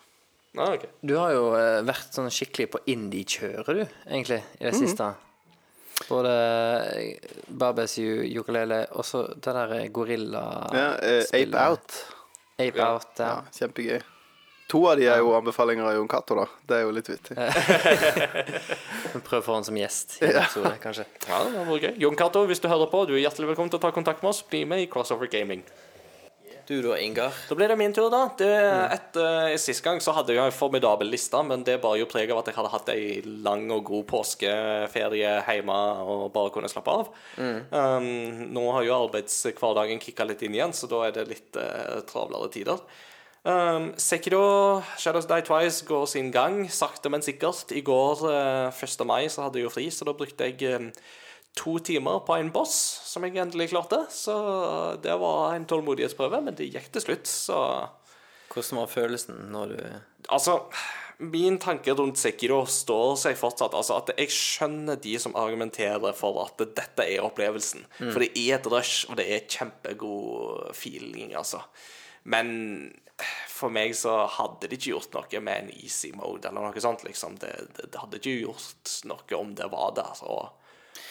Ah, okay. Du har jo eh, vært sånn skikkelig på indie-kjøret, du, egentlig, i det siste. Både eh, Barbes ukulele og så det der gorillaspillet. Ja, uh, Ape Out. Ape Ja. Out, ja. Ja, kjempegøy. To av de er jo anbefalinger av Jon Cato, da. Det er jo litt vittig. Prøv å få han som gjest i en episode, kanskje. Ja, det var gøy. Jon Cato, hvis du hører på, du er hjertelig velkommen til å ta kontakt med oss. Bli med i Crossover Gaming. Du da, Ingar? Da blir det min tur, da. Det, etter, Sist gang så hadde jeg en formidabel liste, men det bar jo preg av at jeg hadde hatt ei lang og god påskeferie hjemme og bare kunne slappe av. Um, nå har jo arbeidshverdagen kicka litt inn igjen, så da er det litt uh, travlere tider. Um, Sekiro, Shadows Die Twice går sin gang, sakte, men sikkert. I går, uh, 1. mai, så hadde jeg jo fri, så da brukte jeg eh, to timer på en boss som jeg endelig klarte. Så det var en tålmodighetsprøve, men det gikk til slutt, så Hvordan var følelsen når du Altså, min tanke rundt Sekiro står seg fortsatt. Altså at jeg skjønner de som argumenterer for at dette er opplevelsen. For det er et rush, og det er kjempegod feeling, altså. Men for meg så hadde det ikke gjort noe med en easy mode eller noe sånt, liksom. Det, det, det hadde ikke gjort noe om det var der. Og,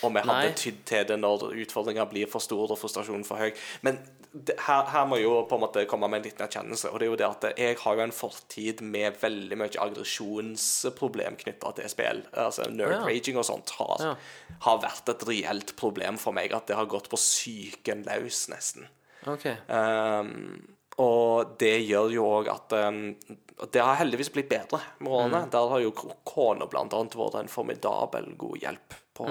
og vi hadde tydd til det når utfordringer blir for store og frustrasjonen for høy. Men det, her, her må jeg jo på en måte komme med en liten erkjennelse, og det er jo det at jeg har jo en fortid med veldig mye aggresjonsproblem knytta til spill. Altså nerd-raging og sånt har, Ja. har vært et reelt problem for meg. At det har gått på psyken løs, nesten. OK. Um, og det gjør jo òg at um, Det har heldigvis blitt bedre med årene. Der har jo kona blant annet vært en formidabel god hjelp på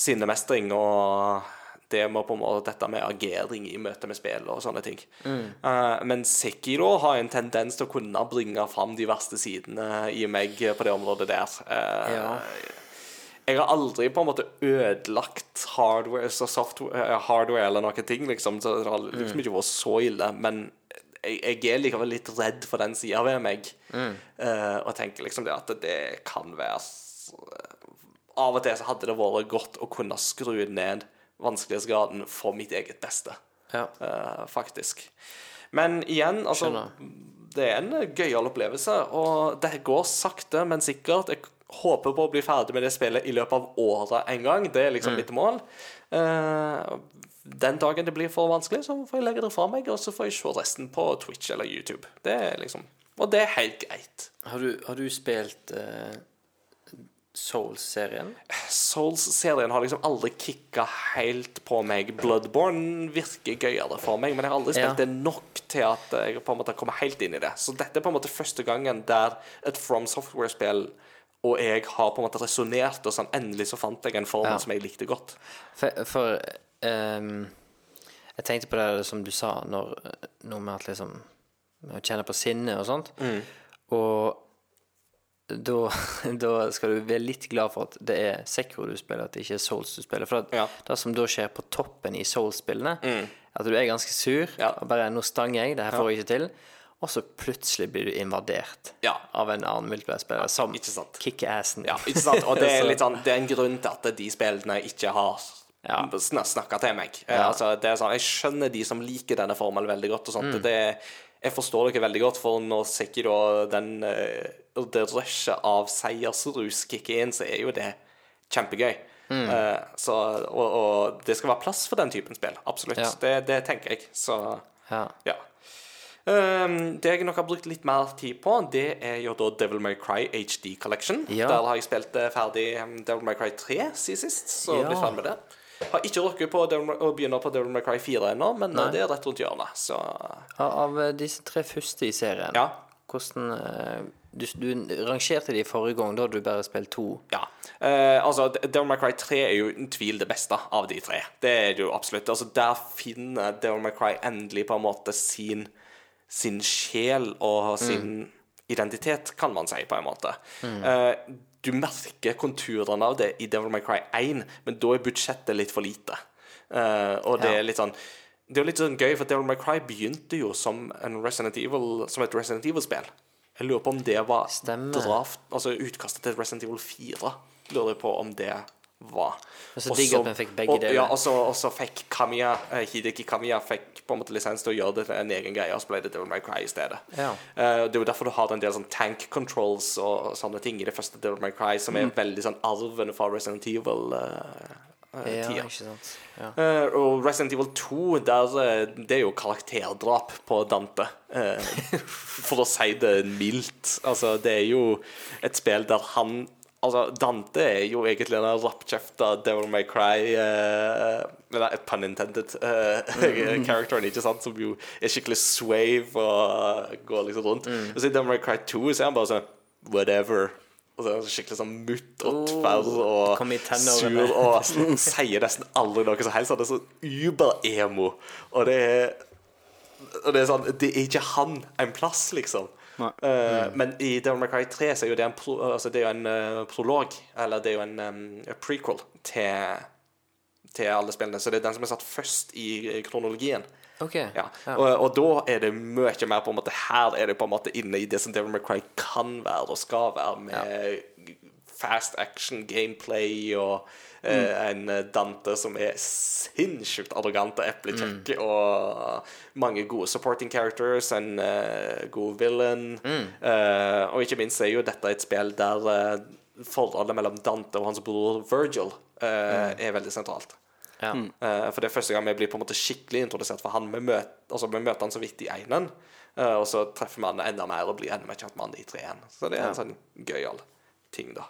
sinnemestring og det med på en måte dette med agering i møte med spill og sånne ting. Uh, men Sekiro har en tendens til å kunne bringe fram de verste sidene i meg på det området der. Uh, Ja. Jeg har aldri på en måte ødelagt hardware, så software, eh, hardware eller noen ting, liksom. Så det har liksom ikke vært så ille. Men jeg, jeg er likevel litt redd for den sida ved meg. Eh, og tenker liksom det at det kan være Av og til så hadde det vært godt å kunne skru ned vanskelighetsgraden for mitt eget beste, Ja. uh, faktisk. Men igjen, altså Skjønner. Det er en gøyal opplevelse, og det går sakte, men sikkert. Jeg håper på å bli ferdig med det spillet i løpet av året en gang. Det er liksom mitt mål. Uh, den dagen det blir for vanskelig, så får jeg legge det fra meg, og så får jeg se resten på Twitch eller YouTube. Det er liksom Og det er helt greit. Har du, har du spilt eh, Souls-serien? Souls-serien har liksom aldri kicka helt på meg. Bloodborne virker gøyere for meg, men jeg har aldri spilt Ja. det nok til at jeg på en måte kommer helt inn i det. Så dette er på en måte første gangen der et From Software-spill og jeg har på en måte resonnert, og sånn endelig så fant jeg en formel Ja. som jeg likte godt. For, for um, Jeg tenkte på det som du sa, når, noe med at liksom Å kjenne på sinnet og sånt. Mm. Og da, da skal du være litt glad for at det er Sekro du spiller, at det ikke er Souls du spiller. For Ja. Mm. det som da skjer på toppen i Souls-spillene, at du er ganske sur Ja. og bare 'Nå stanger jeg, det her får jeg ikke til', og så plutselig blir du invadert Ja. av en annen multiplayer-spiller som ikke sant. kicker assen. Ja, ikke sant? Og det er litt sånn Det er en grunn til at de spillene ikke har Ja. snakka til meg. Eh, Ja. Altså, det er sånn Jeg skjønner de som liker denne formelen veldig godt og sånt. Mm. Det, jeg forstår dere veldig godt, for når Sekiro den eh, Det rushet av seiersrus kicker inn, så er jo det kjempegøy. Mm. Uh, så, og, og det skal være plass for den typen spill. Absolutt. Ja. Det, det tenker jeg. Så Ja. ja. Um, det jeg nok har brukt litt mer tid på, det er jo da Devil May Cry HD Collection. Ja. Der har jeg spilt eh, ferdig um, Devil May Cry 3 siden sist, så Ja. blitt ferdig med det. Har ikke rukket på å begynne på Devil May Cry 4 ennå, men eh, Nei. det er rett rundt hjørnet, så Av, eh, disse tre første i serien, ja. hvordan eh, du, du rangerte de forrige gang, da hadde du bare spilt to. Ja. Eh, altså, Devil May Cry 3 er jo uten tvil det beste av de tre. Det er det jo absolutt. Altså, Der finner Devil May Cry endelig på en måte sin, sin sjel og sin identitet, kan man si, på en måte. Eh, du merker konturene av det i Devil May Cry 1, men da er budsjettet litt for lite. Eh, og det Ja. er litt sånn Det er jo litt sånn gøy, for Devil May Cry begynte jo som, en Resident Evil, som et Resident Evil-spill. Jeg lurer på om det var Stemmer. draft, altså utkastet til Resident Evil 4. Lurer jeg på om det var. Og så digg at vi fikk begge deler. Ja, og så, fikk Kamiya, eh, Hideki Kamiya fikk på en måte lisens til å gjøre det til en egen greie, og så ble det Devil May Cry i stedet. Ja. Uh, det er jo derfor du har en del sånn tank controls og sånne ting i det første Devil May Cry, som er Mm. veldig sånn arven fra Resident Evil. Uh, tida. ikke sant. Ja. uh, og Resident Evil 2, der, eh, det er jo karakterdrap på Dante. Uh, for å si det mildt. Altså, det er jo et spill der han Altså, Dante er jo egentlig en rappkjefta Devil May Cry uh, Nei, pun intended. Uh, Characteren, ikke sant? Som jo er skikkelig swave og går liksom rundt. Og så i Devil May Cry 2 så er han bare sånn whatever. Og så er han skikkelig sånn mutt og tverr og sur og sier nesten aldri noe som helst. Han er så uber-emo. Og det er Og det er sånn Det er ikke han en plass, liksom. Uh, mm. Men i Devil May Cry 3 så er jo det en, pro, altså det er jo en uh, prolog, eller det er jo en um, prequel til til alle spillene. Så det er den som er satt først i kronologien. OK. Ja. Og, og da er det mye mer på en måte Her er det på en måte inne i det som Devil May Cry kan være og skal være, med fast action, gameplay og eh, en Dante som er sinnssykt arrogant og eplekjekk, og mange gode supporting characters, en uh, god villain. Eh, og ikke minst er jo dette et spill der uh, forholdet mellom Dante og hans bror Virgil eh, er veldig sentralt. Ja. Uh, for det er første gang vi blir på en måte skikkelig introdusert for han. Vi møter, altså, vi møter han så vidt i einen, uh, og så treffer vi han enda mer og blir enda mer kjent med han i treen. Så det er en sånn gøyal ting, da.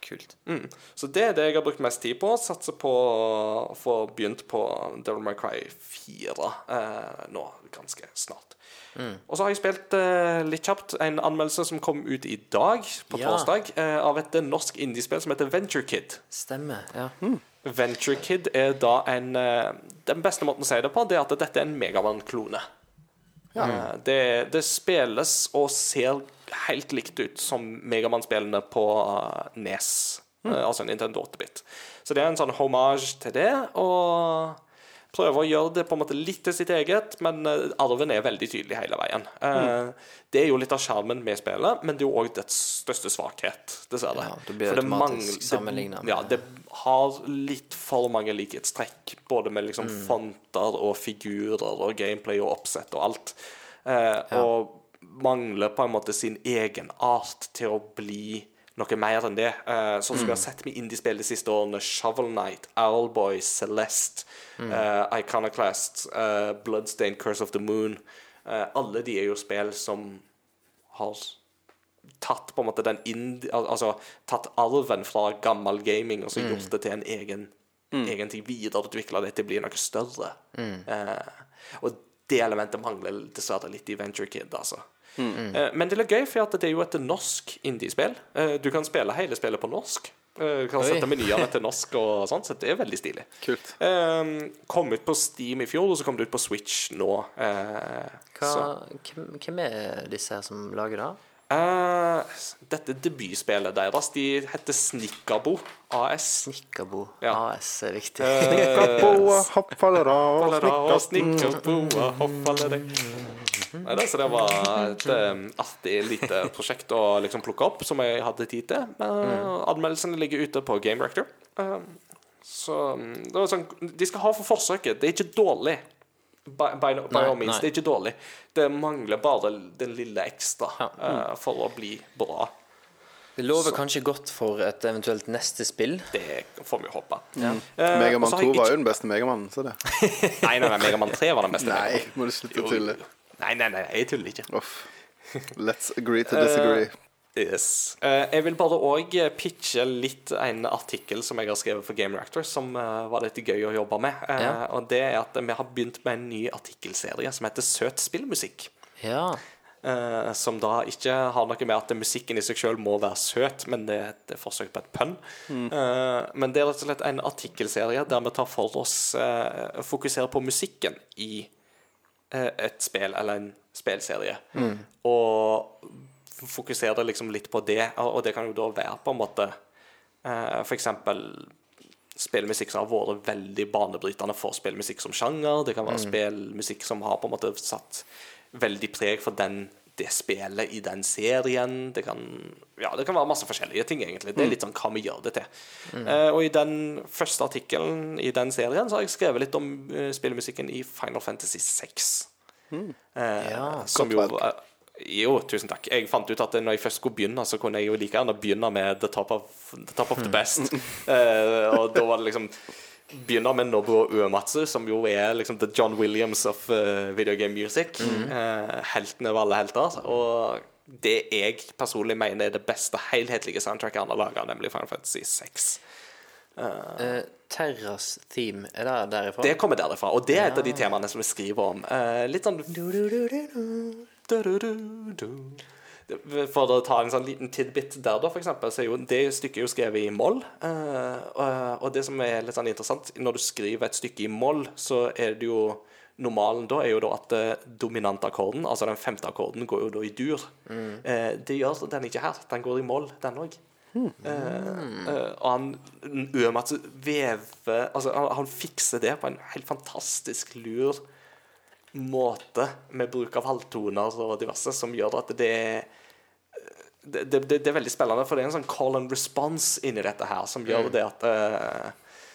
Kult. Mm. Så det er det jeg har brukt mest tid på. Satser på å få begynt på Devil May Cry 4 eh, nå ganske snart. Og så har jeg spilt eh, litt kjapt en anmeldelse som kom ut i dag, på Ja. torsdag, eh, av et norsk indiespill som heter Venture Kid. Stemmer. Ja. Venture Kid er da en eh, Den beste måten å si det på, det er at dette er en Megaman-klone. Eh, Det, det spilles og ser helt likt ut som Megamann-spillene på eh, Nes, Mm. altså Nintendo 8-bit. Så det er en sånn hommage til det, og prøver å gjøre det på en måte litt til sitt eget, men eh, arven er veldig tydelig hele veien. Mm. Det er jo litt av sjarmen med spillet, men det er jo òg dets største svakhet, dessverre. Ja, det blir For automatisk med- Ja, det har litt for mange likhetstrekk, både med liksom Mm. fonter og figurer og gameplay og oppsett og alt. Eh, Og mangler på en måte sin egen art til å bli noe mer enn det. Uh, sånn som vi har sett med indiespill de siste årene. Shovel Knight, Owlboy, Celeste, eh, Iconoclast, uh, Bloodstained Curse of the Moon. Eh, alle de er jo spill som har tatt på en måte den indi... al- Altså tatt arven fra gammel gaming og så gjort det til en egen, egen ting. Videreutvikla det til å bli noe større. Eh, og det elementet mangler dessverre litt i Venture Kid, altså. Eh, men det er litt gøy, for det er jo et norsk indiespill. Eh, du kan spille hele spillet på norsk. Eh, du kan Oi. sette menyene til norsk og sånt, så det er veldig stilig. Kult. Eh, kom ut på Steam i fjor, og så kom det ut på Switch nå. Eh, Hva, hvem, er disse her som lager det? Uh, dette debutspillet deres, de heter Snikkerbo AS. Snikkerbo Ja. AS er viktig. Kapoa, hoppfallera og Hoppfallere hoppfallere. Nei, det, så det var et um, artig lite prosjekt å liksom plukke opp, som jeg hadde tid til. Uh, Anmeldelsene ligger ute på Game Rector. Uh, så det var sånn De skal ha for forsøket. Det er ikke dårlig. By, by, by Nei, all means. nei. Det er ikke dårlig. Det mangler bare den lille ekstra uh, for å bli bra. Det lover kanskje godt for et eventuelt neste spill. Det får vi håpe. Ja. Uh, Megaman 2 ikke... var jo den beste Megamannen, så det. Nei, nei, nei, Megaman 3 var den beste. Nei, må du slutte å tulle. Nei, nei, nei, jeg tuller ikke. Uff. Let's agree to disagree. Yes. Uh, jeg vil bare òg pitche litt en artikkel som jeg har skrevet for Game Reactor, som uh, var litt gøy å jobbe med. Eh, Ja. Og det er at vi har begynt med en ny artikkelserie som heter Søt spillmusikk. Ja. Eh, som da ikke har noe med at musikken i seg sjøl må være søt, men det er et forsøk på et pønn. Eh, men det er rett og slett en artikkelserie der vi tar for oss uh, Fokuserer på musikken i eh, et spill eller en spillserie. Og fokusere liksom litt på det, og det kan jo da være på en måte uh, for eksempel spillmusikk som har vært veldig banebrytende for spillmusikk som sjanger. Det kan være spillmusikk som har på en måte satt veldig preg for den, det spillet i den serien. Det kan, ja, det kan være masse forskjellige ting, egentlig. Det er litt sånn hva vi gjør det til. Eh, og i den første artikkelen i den serien så har jeg skrevet litt om uh, spillmusikken i Final Fantasy 6. Eh, Ja, som jo jo, tusen takk. Jeg fant ut at når jeg først skulle begynne, så kunne jeg jo like gjerne begynne med The Top of the, top of the Best. Eh, og da var det liksom Begynne med Nobuo Uematsu, som jo er liksom the John Williams of uh, video game music. uh, helten over alle helter. Og det jeg personlig mener er det beste helhetlige soundtracket han har laga, nemlig Final Fantasy 6. Eh, Terras theme, er det derifra? Det kommer derifra, og det er et av de temaene som vi skriver om. Eh, litt sånn Du-du-du-du. For å ta en sånn liten tidbit der, da, for eksempel, så er jo det stykket jo skrevet i moll. eh, og, det som er litt sånn interessant, når du skriver et stykke i moll, så er det jo Normalen da er jo da at eh, dominantakkorden, altså den femte akkorden, går jo da i dur. Eh, det gjør den ikke her. Den går i moll, den òg. Mm. Uh, uh, og han Uematsu vever Altså, han, han fikser det på en helt fantastisk lur måte med bruk av halvtoner og diverse, som gjør at det det, det, det, det er veldig spennende, for det er en sånn call and response inni dette her, som gjør det at eh,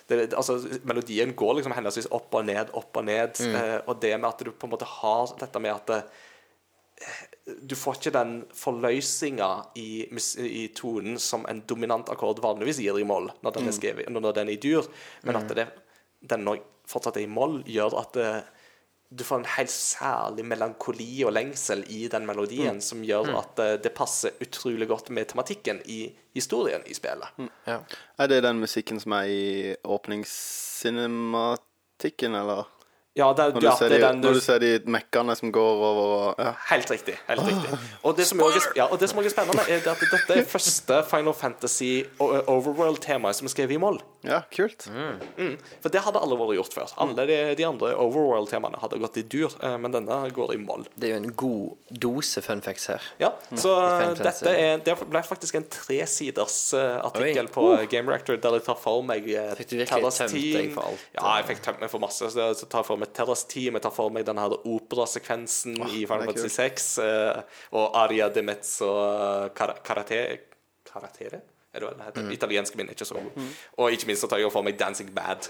det, altså, Melodien går liksom henholdsvis opp og ned, opp og ned. eh, og det med at du på en måte har dette med at eh, du får ikke den forløsninga i, i tonen som en dominant akkord vanligvis gir i moll, når den er, skrevet, når den er i dur, men at det, den fortsatt er i moll, gjør at det, du får en helt særlig melankoli og lengsel i den melodien, som gjør at eh, det passer utrolig godt med tematikken i historien i spillet. Ja. Er det den musikken som er i åpningscinematikken, eller? Ja, det, Når du, ja, ser, det de, den når du ser de mekkene som går over og ja. Helt riktig. helt riktig Og det som er, ja, og det som er spennende, er at dette er første Final Fantasy Overworld-temaet som er skrevet i moll. ja, kult. Mm. For det hadde alle vært gjort før. Alle de, de andre Overworld-temaene hadde gått i dur, eh, men denne går i moll. Det er jo en god dose funfacts her. Ja, så mm. Dette er, det ble faktisk en tresiders uh, artikkel Oi. på Game Reactor der de tar for meg uh, Fikk du virkelig tømt deg for alt, Ja, jeg fikk tømt meg for masse. Så så tar for meg Terras Team, jeg tar for meg den her operasekvensen i Final Fantasy 6, uh, og Aria de Mezzo uh, karate, Karatere? Er det hva det heter? Italienske min er ikke så god. Og ikke minst så tar jeg for meg Dancing Bad.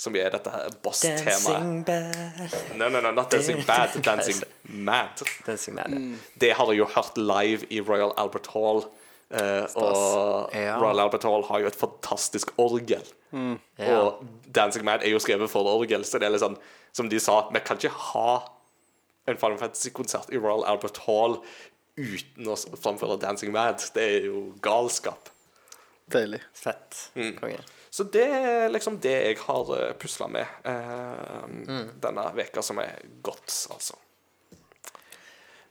Som er dette her boss-temaet. bad. No, no, no, not Dancing Bad, Dancing Mad. Dancing mad. Det har jeg jo hørt live i Royal Albert Hall. Eh, og Ja. Royal Albert Hall har jo et fantastisk orgel. Ja. Og Dancing Mad er jo skrevet for orgel, så det er litt sånn Som de sa, vi kan ikke ha en Final Fantasy-konsert i Royal Albert Hall uten å framføre Dancing Mad. Det er jo galskap. Deilig. Fett. Konge. Så det er liksom det jeg har uh, pusla med eh, denne veka som er godt, altså.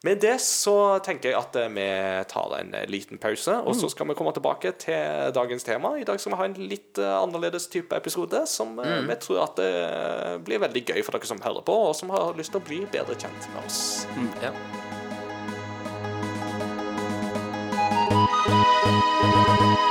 Med det så tenker jeg at eh, vi tar en eh, liten pause, og så skal vi komme tilbake til dagens tema. I dag skal vi ha en litt eh, annerledes type episode, som mm. vi tror at det blir veldig gøy for dere som hører på, og som har lyst til å bli bedre kjent med oss. Ja. Da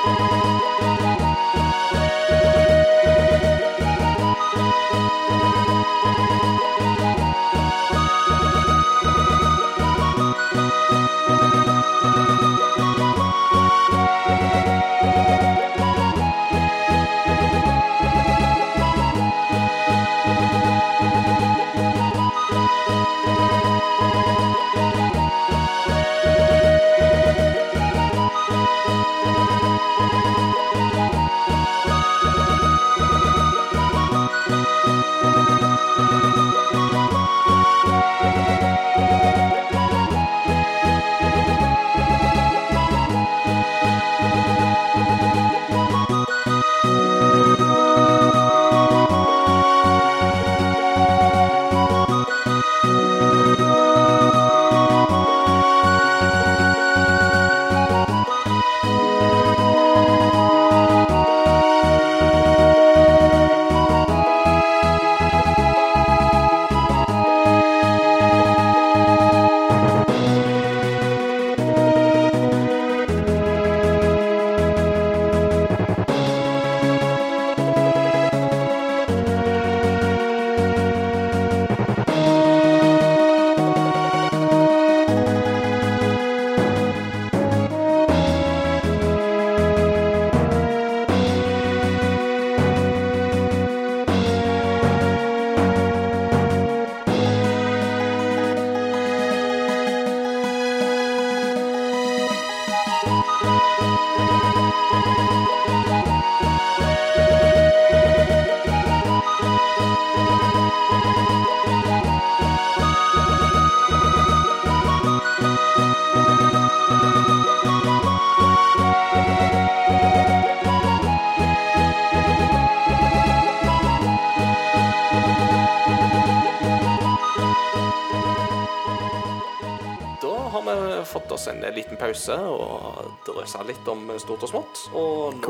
pause og drøsa litt om stort og smått. Og nå.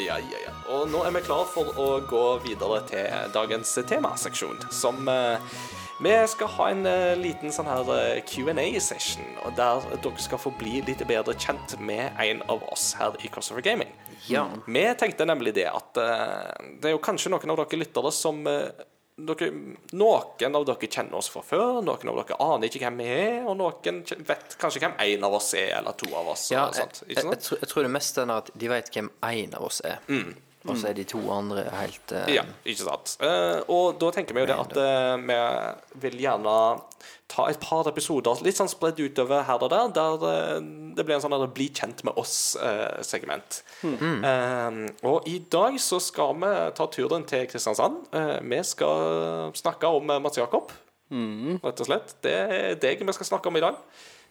Ja, ja, ja. Og nå er vi klar for å gå videre til dagens temaseksjon, som eh, Vi skal ha en eh, liten sånn her eh, Q&A-session, og der dere skal få bli litt bedre kjent med en av oss her i Crossover Gaming. Ja. Vi tenkte nemlig det at eh, det er jo kanskje noen av dere lyttere som dere, Noen av dere kjenner oss fra før, noen av dere aner ikke hvem vi er, og noen vet kanskje hvem en av oss er, eller to av oss. Ja, og jeg, jeg, ikke jeg, tror, jeg tror det meste er at de vet hvem en av oss er. Og så er de to andre helt eh, Ja, ikke sant. Eh, og da tenker vi jo det at eh, vi vil gjerne ta et par episoder litt sånn spredd utover her og der, der eh, det blir en sånn der bli kjent med oss-segment. Eh, og i dag så skal vi ta turen til Kristiansand. Eh, vi skal snakke om eh, Mats Jakob, rett og slett. Det er deg vi skal snakke om i dag.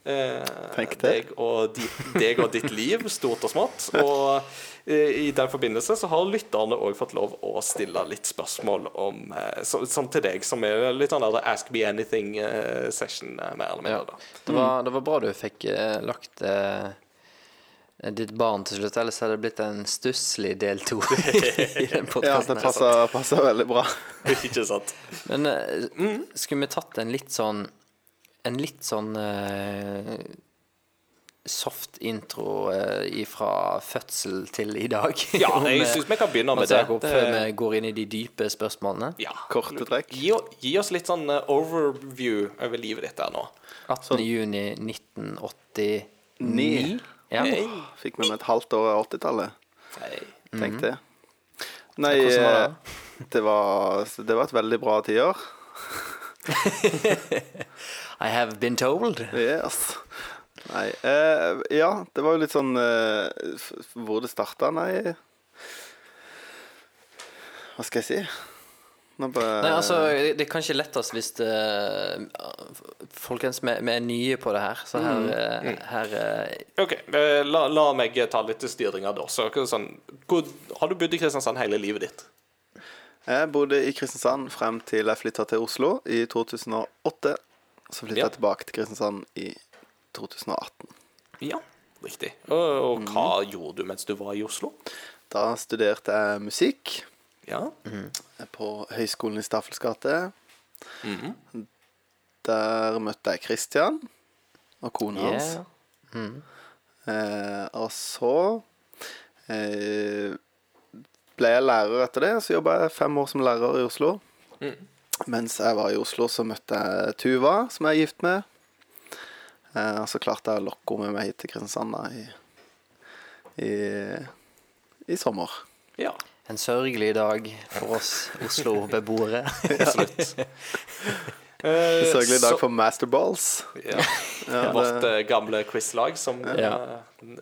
Eh, Tenk det. Deg og, ditt, deg og ditt liv, stort og smått. Og eh, i den forbindelse så har lytterne òg fått lov å stille litt spørsmål om eh, så, Sånn til deg, som er litt sånn der Ask me anything-session, mer eller ja. mindre. da. det, var, det var bra du fikk lagt eh, ditt barn til slutt, ellers hadde det blitt en stusslig del to Ja, det passer, passer veldig bra. ikke sant? Men eh, skulle vi tatt en litt sånn En litt sånn uh, soft intro uh, fra fødsel til i dag? Ja, jeg eh, syns vi kan begynne med det. Før vi går inn i de dype spørsmålene. Ja. Korte trekk. Gi, gi oss litt sånn eh, overview over livet ditt her nå. 18. juni 1989. Ja. Fikk med et halvt år av 80-tallet. Tenk det. Nei, var det? eh, det var, det var et veldig bra tiår. I have been told. Yes. Nei eh, Ja, det var jo litt sånn eh, Hvor det starta? Nei Hva skal jeg si? Bare, Nei, altså, det er kanskje lettest hvis det, Folkens, vi vi er nye på det her, så her, mm. her eh, OK, eh, la, la meg ta litt styringa da. Så, hva sånn, hvor, har du bodd i Kristiansand hele livet ditt? Jeg bodde i Kristiansand frem til jeg flytta til Oslo i 2008. Så flytta Ja. jeg tilbake til Kristiansand i 2018. Ja, riktig. Og, og hva gjorde du mens du var i Oslo? Da studerte jeg musikk Ja. på Høgskolen i Staffels gate. Mhm. Der møtte jeg Christian og kona hans. yeah. Eh, og så eh, ble jeg lærer etter det. Så jobba jeg fem år som lærer i Oslo. Mens jeg var i Oslo, så møtte jeg Tuva, som jeg er gift med. Eh, og så klarte jeg å lokke henne med meg hit til Kristiansand i, i, i sommer. ja. En sørgelig dag for oss Oslo-beboere. Absolutt. En sørgelig dag for Masterballs. Ja. Ja, Vårt det, Vårt gamle quizlag som Ja.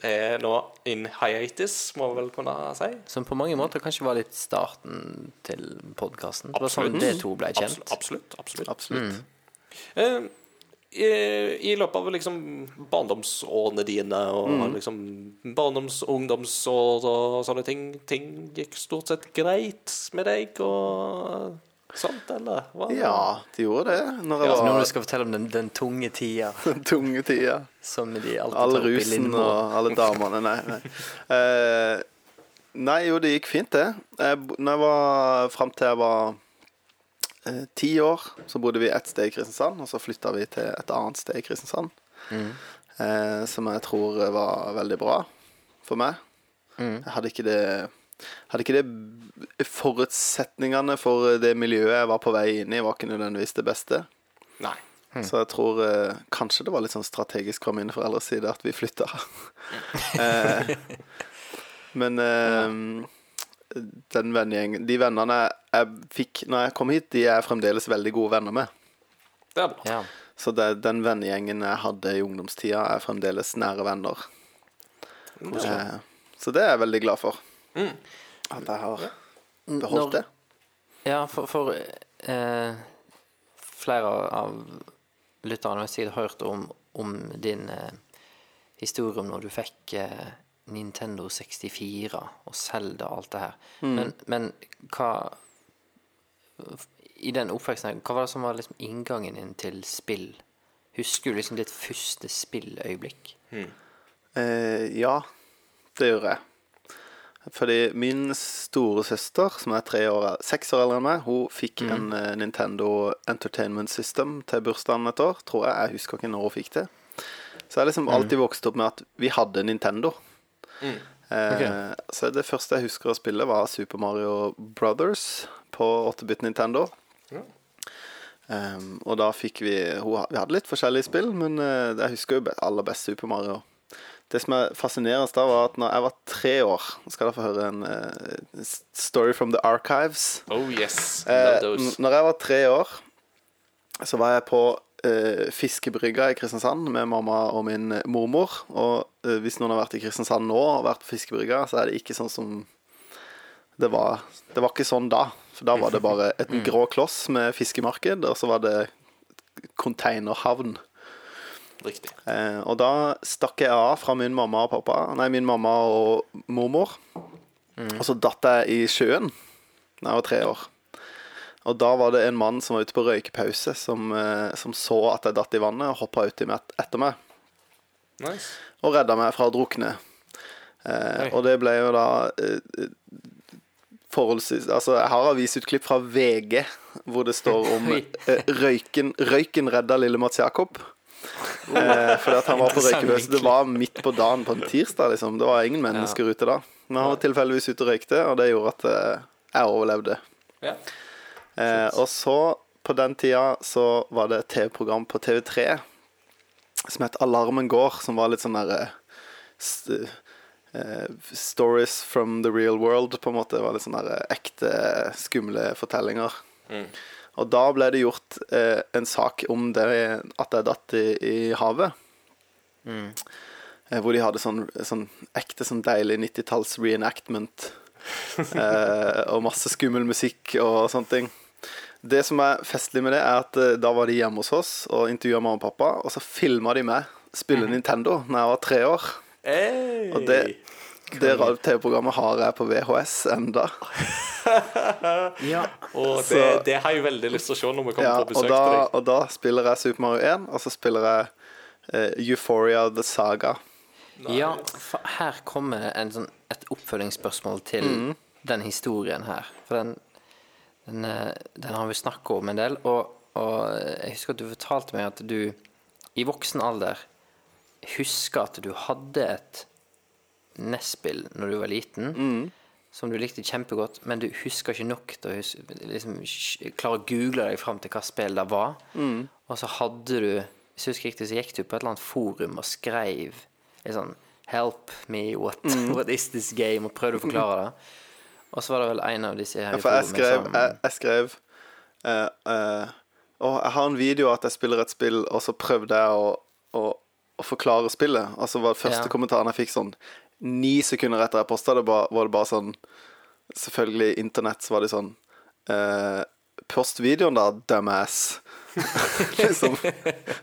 Er nå in hiatus, må vi vel kunne si. Som på mange måter kanskje var litt starten til podkasten. Det var sånn det to ble kjent. Absolutt. absolutt, absolutt. Mm. Uh, i, I løpet av liksom barndomsårene dine og Mm. liksom barndoms- ungdomsår og sånne ting, ting gikk stort sett greit med deg og sånt, eller? Hva? Ja, de gjorde det. Når jeg Altså, når du skal fortelle om den, den tunge tida den tunge tida. som de alltid All tar opp i rusen Lindmo. og alle damene. Nei, nei. Eh, nei, jo, det gikk fint, det. Jeg, bo- når jeg var Fram til jeg var eh, ti år, så bodde vi ett sted i Kristiansand, og så flytta vi til et annet sted i Kristiansand. Eh, som jeg tror var veldig bra for meg. Jeg hadde ikke det hadde ikke det Forutsetningene for det miljøet jeg var på vei inn i, var ikke nødvendigvis det beste. Nei. Så jeg tror eh, kanskje det var litt sånn strategisk fra mine foreldres side at vi flytta. eh, men eh, den vennegjengen De vennene jeg fikk når jeg kom hit, de er jeg fremdeles veldig gode venner med. Det er bra. Ja. Så det, den vennegjengen jeg hadde i ungdomstida, er fremdeles nære venner. Eh, så det er jeg veldig glad for. At jeg har beholdt Når- det. Ja, for, for eh, flere av lytterne har sikkert hørt om, om din eh, historie om når du fikk eh, Nintendo 64 og Zelda og alt det her. Men, men hva I den oppveksten, hva var det som var liksom inngangen din til spill? Husker du liksom ditt første spilløyeblikk? Eh, ja, det gjør jeg. Fordi min store søster, som er tre år, seks år eldre enn meg, hun fikk mm. en uh, Nintendo Entertainment System til bursdagen et år, tror jeg. Jeg husker ikke når hun fikk det. Så jeg har liksom Mhm. alltid vokst opp med at vi hadde Nintendo. Mm. Okay. Uh, Så det første jeg husker å spille, var Super Mario Brothers på 8-bit Nintendo. Um, og da fikk vi hun, Vi hadde litt forskjellige spill, men uh, jeg husker jo aller best Super Mario. Det som er fascinerende da, var at når jeg var tre år Nå skal dere få høre en uh, story from the archives. Oh yes. Eh, når jeg var tre år, så var jeg på uh, Fiskebrygga i Kristiansand med mamma og min eh, mormor. Og uh, hvis noen har vært i Kristiansand nå og vært på Fiskebrygga, så er det ikke sånn som det var. Det var ikke sånn da. For da var det bare et grå kloss med fiskemarked, og så var det containerhavn. Riktig. Eh, og da stakk jeg av fra min mamma og pappa Nei, min mamma og mormor. Og så datt jeg i sjøen da jeg var tre år. Og da var det en mann som var ute på røykepause, som, eh, som så at jeg datt i vannet, og hoppa uti etter meg Nice. og redda meg fra å drukne. Eh, og det ble jo da eh, forholdsvis Altså, jeg har avisutklipp fra VG hvor det står om eh, røyken, røyken redda lille Mats Jakob. Eh, fordi at han var på Interessant. Det var midt på dagen på en tirsdag, liksom. Det var ingen mennesker ute da. Men han var tilfeldigvis ute og røykte, og det gjorde at eh, jeg overlevde. Ja. Eh, og så, på den tida, så var det et TV-program på TV3 som het Alarmen går, som var litt sånn derre st uh, Stories from the real world, på en måte. Det var litt sånn ekte, skumle fortellinger. Og da ble det gjort eh, en sak om det at jeg datt i, i havet. Eh, hvor de hadde sånn, sånn ekte, sånn deilig 90-talls reenactment. Eh, og masse skummel musikk og sånne ting. Det som er festlig med det, er at eh, da var de hjemme hos oss og intervjua mamma og pappa, og så filma de meg spille Nintendo når jeg var tre år. Hey. Og det, det ra- TV-programmet har jeg på VHS enda. Ja. Og det, det har jeg veldig lyst til å se når vi kommer Ja, på og, besøk da, til deg. og da spiller jeg Super Mario 1, og så spiller jeg uh, Euphoria The Saga. Ja, fa- her kommer en sånn, et oppfølgingsspørsmål til den historien her. For den, den, eh, den har vi snakket om en del, og, og jeg husker at du fortalte meg at du i voksen alder husker at du hadde et NES-spill når du var liten, som du likte kjempegodt, men du husker ikke nok til å liksom, klare å google deg fram til hva spill det var. Og så hadde du Hvis jeg husker riktig, så gikk du på et eller annet forum og skrev litt sånn Help me, what, what is this game? Og prøvde å forklare det. Og så var det vel en av disse her Ja, for jeg skrev, jeg, jeg skrev uh, uh, Og jeg har en video av at jeg spiller et spill, og så prøvde jeg å, å, å forklare spillet. Og så var det første Ja. kommentaren jeg fikk sånn ni sekunder etter jeg posta det, var det bare sånn Selvfølgelig internett, så var det sånn eh, Post videoen, da, dumbass. liksom.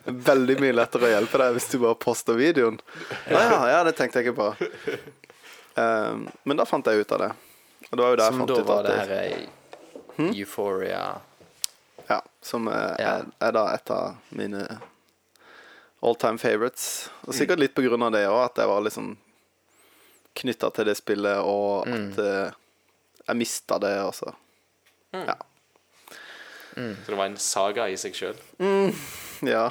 Veldig mye lettere å hjelpe deg hvis du bare poster videoen. Å ja, ja, det tenkte jeg ikke på. Eh, men da fant jeg ut av det. Og det var jo der jeg Som fant da ut var at det det- her hmm? Euphoria Ja, som er, Ja. er, er da et av mine all time favorites. Og sikkert litt på grunn av det òg, at jeg var liksom knytta til det spillet, og at mm. jeg mista det, og så Ja. Så det var en saga i seg sjøl. ja.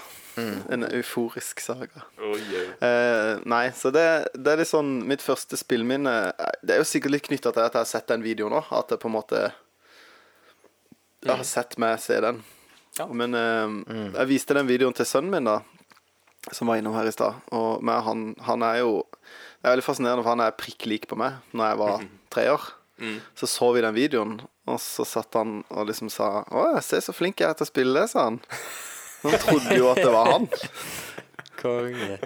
En euforisk saga. Oh, yeah. Eh, nei, så det, det er litt sånn Mitt første spillminne eh, Det er jo sikkert litt knytta til at jeg har sett den videoen nå. At jeg på en måte Jeg har sett meg se den. Ja. Men eh, jeg viste den videoen til sønnen min, da. Som var innom her i stad. Og med han, han er jo Det er veldig fascinerende, for han er prikk lik på meg Når jeg var tre år. Så så vi den videoen, og så satt han og liksom sa Å, se så flink jeg er til å spille, sa han. Han trodde jo at det var han. Konge.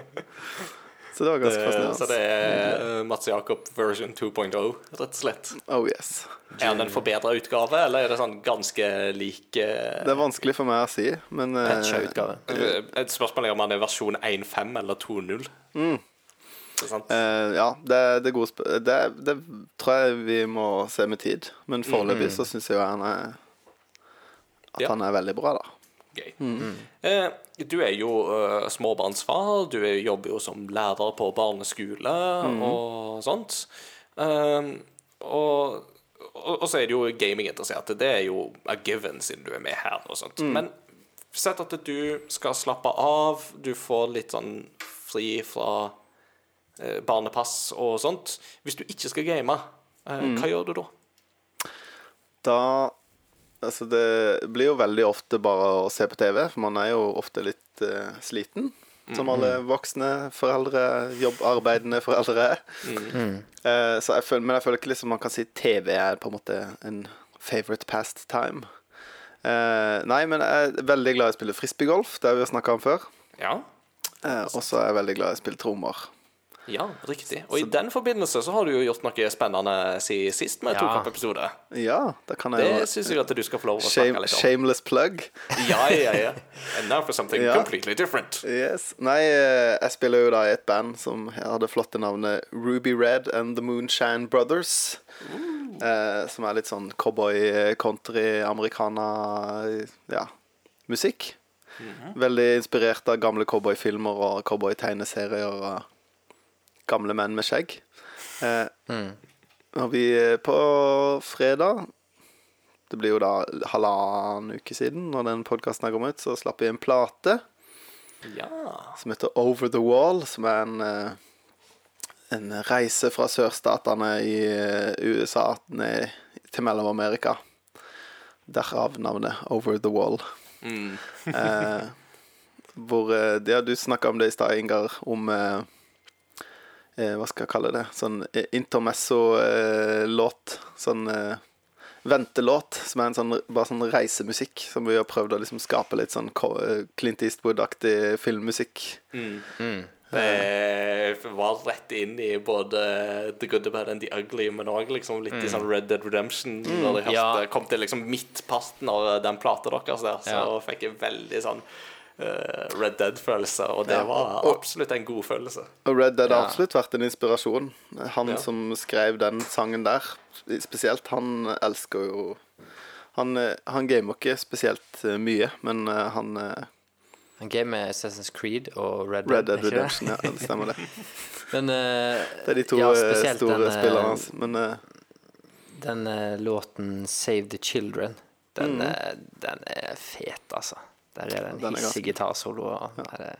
Så det var ganske fascinerende. Så det er eh, Mats Jakob version 2.0, rett og slett. Oh yes. Er han en forbedra utgave, eller er det sånn ganske lik eh, Det er vanskelig for meg å si, men eh, Et spørsmål er om han er versjon 1.5 eller 2.0. Det sant? eh, Ja, det, det er gode sp det, det tror jeg vi må se med tid. Men foreløpig så syns jeg jo han er At Ja. han er veldig bra, da. Gøy. Eh, du er jo uh, småbarnsfar. Du er- jobber jo som lærer på barneskole og sånt. Og, og, og så er det jo gaminginteresserte. Det er jo a given siden du er med her. og sånt. Men sett at du skal slappe av, du får litt sånn fri fra barnepass og sånt. Hvis du ikke skal game, eh, hva gjør du da? Da Altså, det blir jo veldig ofte bare å se på TV, for man er jo ofte litt uh, sliten. Som alle voksne foreldre, jobbarbeidende foreldre er. Uh, så jeg føler, men jeg føler ikke liksom man kan si TV er på en måte en favorite pastime. Uh, nei, men jeg er veldig glad i å spille frisbeegolf, det har vi snakka om før. Ja, Eh, og så er jeg veldig glad i å spille trommer. Ja riktig. Og i den forbindelse så har du jo gjort noe spennende siden sist med Ja. tokampepisode. episode. Ja, det kan jeg Det syns jeg at du skal få lov å Shame, snakke litt om. Shameless plug. Ja, ja, ja. And now for something Ja. completely different. Yes. Nei, eh, jeg spiller jo da i et band som hadde flotte navnet Ruby Red and The Moonshine Brothers. Eh, som er litt sånn cowboy, country, americana ja, musikk. Veldig inspirert av gamle cowboyfilmer og cowboytegneserier og gamle menn med skjegg. Eh, Og vi eh, på fredag Det blir jo da halvannen uke siden, når den podkasten har kommet ut, så slapp vi en plate Ja. som heter Over the Wall, som er en, eh, en reise fra sørstatene i eh, USA ned til Mellom-Amerika. Derav navnet Over the Wall. Eh, hvor det Ja, du snakka om det i stad, Ingar, om eh, eh, Hva skal jeg kalle det? Sånn eh, intermesso-låt. sånn eh, ventelåt, som er en sånn, bare sånn reisemusikk. Som vi har prøvd å liksom skape litt sånn eh, Clint Eastwood-aktig filmmusikk. Det var rett inn i både The Good, The Bad and The Ugly, men òg liksom litt i sånn Red Dead Redemption. Når de Ja. kom til liksom midtparten av den plata deres der, så Ja. fikk jeg veldig sånn Red Dead-følelse, og det Ja, var absolutt en god følelse. Og Red Dead har Ja. absolutt vært en inspirasjon. Han Ja. som skrev den sangen der, spesielt, han elsker jo Han, eh, han gamer ikke spesielt eh, mye, men han han eh, En game med Assassin's Creed og Red Dead. Red Dead det? Redemption, ja, det stemmer det. Men uh, Det er de to ja, eh, store den, eh, spillerne hans. Men uh, Den eh, låten 'Save the Children', den, Mm. eh, den er fet, altså. Der er det en hissig ganske- gitarsolo. Ja.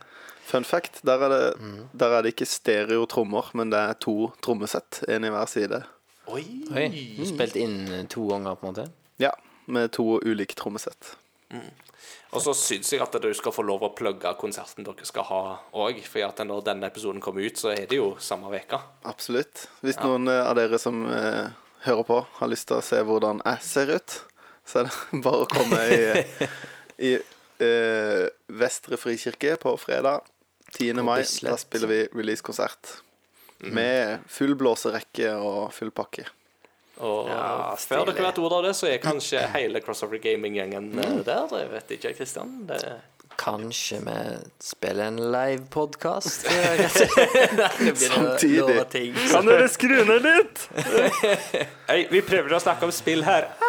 fun fact, der er, det, Mm. der er det ikke stereotrommer, men det er to trommesett, én i hver side. Oi! Oi, du spilte inn eh, to ganger, på en måte? Ja, med to ulike trommesett. Og så syns jeg at du skal få lov å plugge konserten dere skal ha òg. For at når denne episoden kommer ut, så er det jo samme veka. Absolutt. Hvis noen eh, av dere som eh, hører på, har lyst til å se hvordan jeg ser ut, så er det bare å komme i, i eh, Vestre Frikirke på fredag 10. mai. Da spiller vi releasekonsert. Med full blåserekke og full pakke. Og Ja, før dere vet ordet av det, så er kanskje hele Crossover Gaming-gjengen mm. der. Det vet ikke, Kristian. Det... Kanskje vi spiller en livepodkast? Samtidig. Kan dere skru ned litt? Hei, vi prøver å snakke om spill her.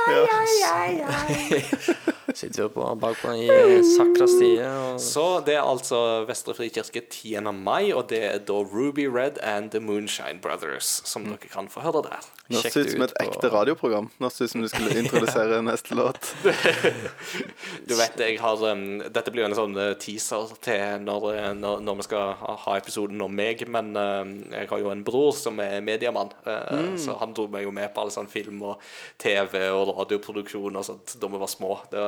Sitter jo på bakpå i sakristiet og Så det er altså Vestre Frikirke 10. mai, og det er da Ruby Red and The Moonshine Brothers som dere kan få høre der. Nå Sjekk det ut som et på- ekte radioprogram. Nå ser det ut som du skulle introdusere neste låt. Du vet, jeg har um, Dette blir jo en sånn uh, teaser til når, uh, når, når vi skal ha, episoden om meg, men um, jeg har jo en bror som er mediemann, uh, så han dro meg jo med på all sånn film og TV og radioproduksjon og sånt da vi var små. Det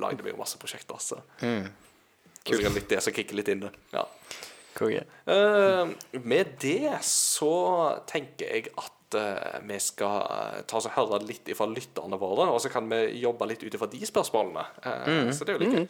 lagde vi jo masse prosjekter, så Det er sikkert litt det som kicker litt inn det. Ja. Konge. Uh, med det så tenker jeg at uh, vi skal eh, ta oss og høre litt fra lytterne våre, og så kan vi jobbe litt ut ifra de spørsmålene. Eh, Så det er jo litt gøy.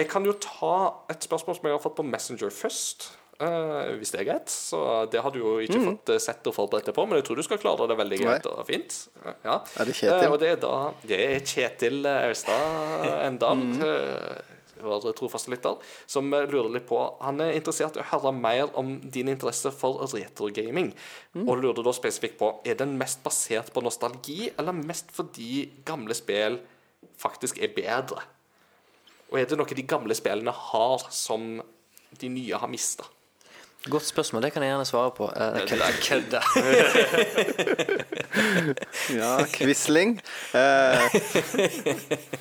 Jeg kan jo ta et spørsmål som jeg har fått på Messenger først. Eh, hvis det er greit. Så det har du jo ikke fått eh, sett og forberedt deg på, men jeg tror du skal klare det veldig greit og fint. Ja. Er det Kjetil? Uh, og det er da Det er Kjetil Austad Endal. eh, vår trofaste lytter, som lurer litt på Han er interessert i å høre mer om din interesse for retrogaming. Og lurer da spesifikt på Er den mest basert på nostalgi, eller mest fordi gamle spill faktisk er bedre? Og er det noe de gamle spillene har som de nye har mista? Godt spørsmål, det kan jeg gjerne svare på. Eh, Kødda, kødda. Ja, Quisling. Eh,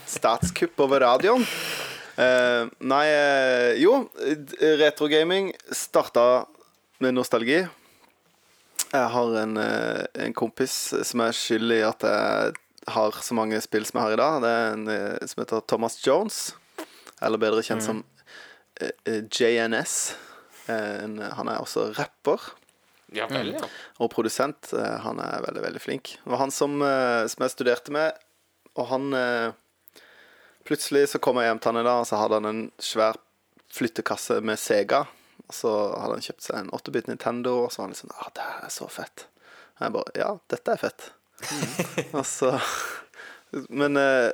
statskupp over radioen. Eh, nei, eh, jo. Retrogaming starta med nostalgi. Jeg har en, eh, en kompis som er skyld i at jeg har så mange spill som jeg har i dag. Det er en eh, som heter Thomas Jones. Eller bedre kjent som eh, eh, JNS. Eh, en, han er også rapper Ja vel, ja. og produsent. Eh, Han er veldig, veldig flink. Det var han som, eh, som jeg studerte med, og han Plutselig så kom jeg hjem til han i dag, og så hadde han en svær flyttekasse med Sega. Og så hadde han kjøpt seg en 8-bit Nintendo, og så var han liksom ah, det er så fett. Og jeg bare Ja, dette er fett. og så Men eh,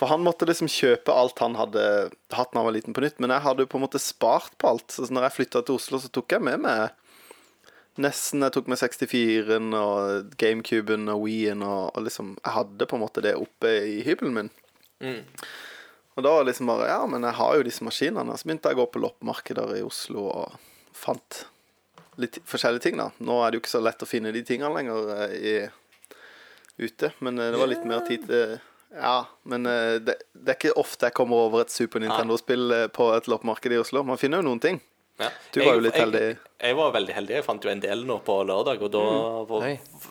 For han måtte liksom kjøpe alt han hadde hatt da han var liten, på nytt. Men jeg hadde jo på en måte spart på alt. Så når jeg flytta til Oslo, så tok jeg med meg Nesten jeg tok med 64-en og GameCuben og Wii-en og, og liksom Jeg hadde på en måte det oppe i hybelen min. Og da liksom bare Ja, men jeg har jo disse maskinene. Så begynte jeg å gå på loppemarkeder i Oslo og fant litt forskjellige ting, da. Nå er det jo ikke så lett å finne de tingene lenger eh, i, ute, men eh, det var litt mer tid til Ja, men eh, det, det er ikke ofte jeg kommer over et Super Nintendo-spill eh, på et loppemarked i Oslo. Man finner jo noen ting. Ja. Du var jo litt jeg, heldig. Jeg, jeg var veldig heldig. Jeg fant jo en del nå på lørdag, og da var,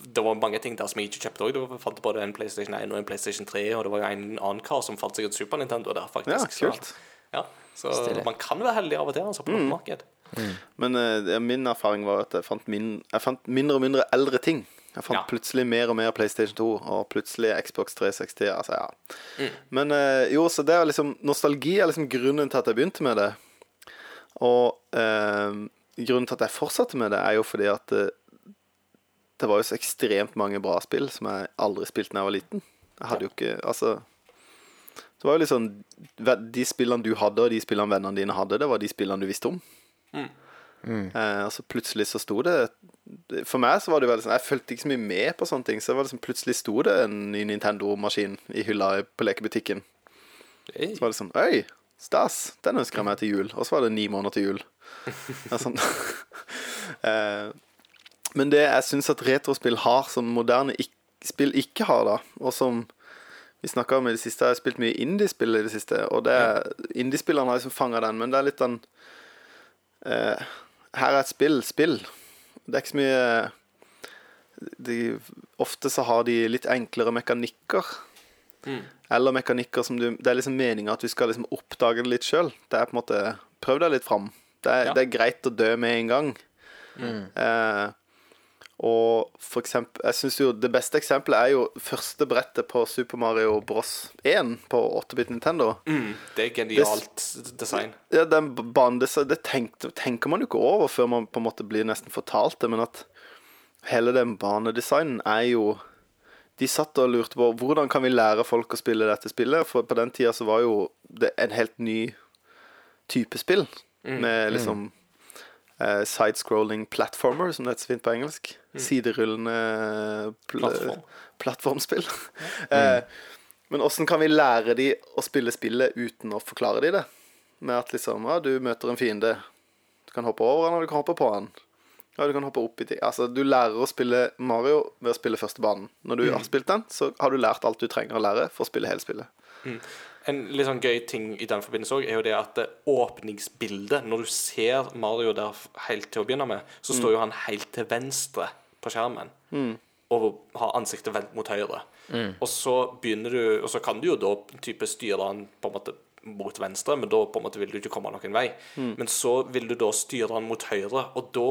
det var mange ting der som jeg ikke kjøpte òg. Du fant både en PlayStation 1 og en PlayStation 3, og det var en annen kar som fant seg et Super Nintendo der, faktisk. Ja, kult. Så, ja, så man kan være heldig av og til, altså, på loppemarked. Men uh, min erfaring var at jeg fant, min, jeg fant mindre og mindre eldre ting. Jeg fant Ja. plutselig mer og mer PlayStation 2, og plutselig Xbox 360. Altså, ja. Men eh, jo, så det er liksom Nostalgi er liksom grunnen til at jeg begynte med det. Og eh, grunnen til at jeg fortsatte med det, er jo fordi at det, det var jo så ekstremt mange bra spill som jeg aldri spilte da jeg var liten. Jeg hadde jo ikke Altså Det var jo sånn De spillene du hadde, og de spillene vennene dine hadde, det var de spillene du visste om. Eh, og så plutselig så sto det For meg så var det veldig sånn Jeg fulgte ikke så mye med på sånne ting. Så liksom plutselig sto det en ny Nintendo-maskin i hylla på lekebutikken. Hey. Så var det sånn Oi, stas! Den ønsker jeg meg til jul. Og så var det ni måneder til jul. Sånn. eh, men det jeg syns at retrospill har, som moderne ik spill ikke har, da, og som vi snakka om i det siste Jeg har spilt mye indiespill i det siste, og det er- indiespillerne har liksom fanga den, men det er litt den eh, Her er et spill, spill. Det er ikke så mye de, Ofte så har de litt enklere mekanikker. Eller mekanikker som du Det er liksom meninga at du skal liksom oppdage det litt sjøl. Det er på en måte Prøv deg litt fram. Det er, Ja. det er greit å dø med en gang. Eh, og for eksempel Jeg synes jo det beste eksempelet er jo første brettet på Super Mario Bros 1 på 8-bit Nintendo. Mm, det er genialt design. Ja, den banen, det, det tenkte, tenker man jo ikke over før man på en måte blir nesten fortalt det, men at hele den banedesignen er jo De satt og lurte på hvordan kan vi lære folk å spille dette spillet, for på den tida så var jo det en helt ny type spill, med liksom eh, side-scrolling platformer, som det heter så fint på engelsk. Siderullende pl Plattform. plattformspill. eh, men åssen kan vi lære de å spille spillet uten å forklare de det? Med at liksom, ja, du møter en fiende. Du kan hoppe over han, og du kan hoppe på han. Ja, du kan hoppe opp i ting. Altså, du lærer å spille Mario ved å spille første banen. Når du har spilt den, så har du lært alt du trenger å lære for å spille hele spillet. En litt sånn gøy ting i den forbindelse òg, er jo det at det åpningsbildet Når du ser Mario der helt til å begynne med, så står jo han helt til venstre på skjermen. Og har ansiktet vendt mot høyre. Og så begynner du Og så kan du jo da type styre han på en måte mot venstre, men da på en måte vil du ikke komme noen vei. Men så vil du da styre han mot høyre, og da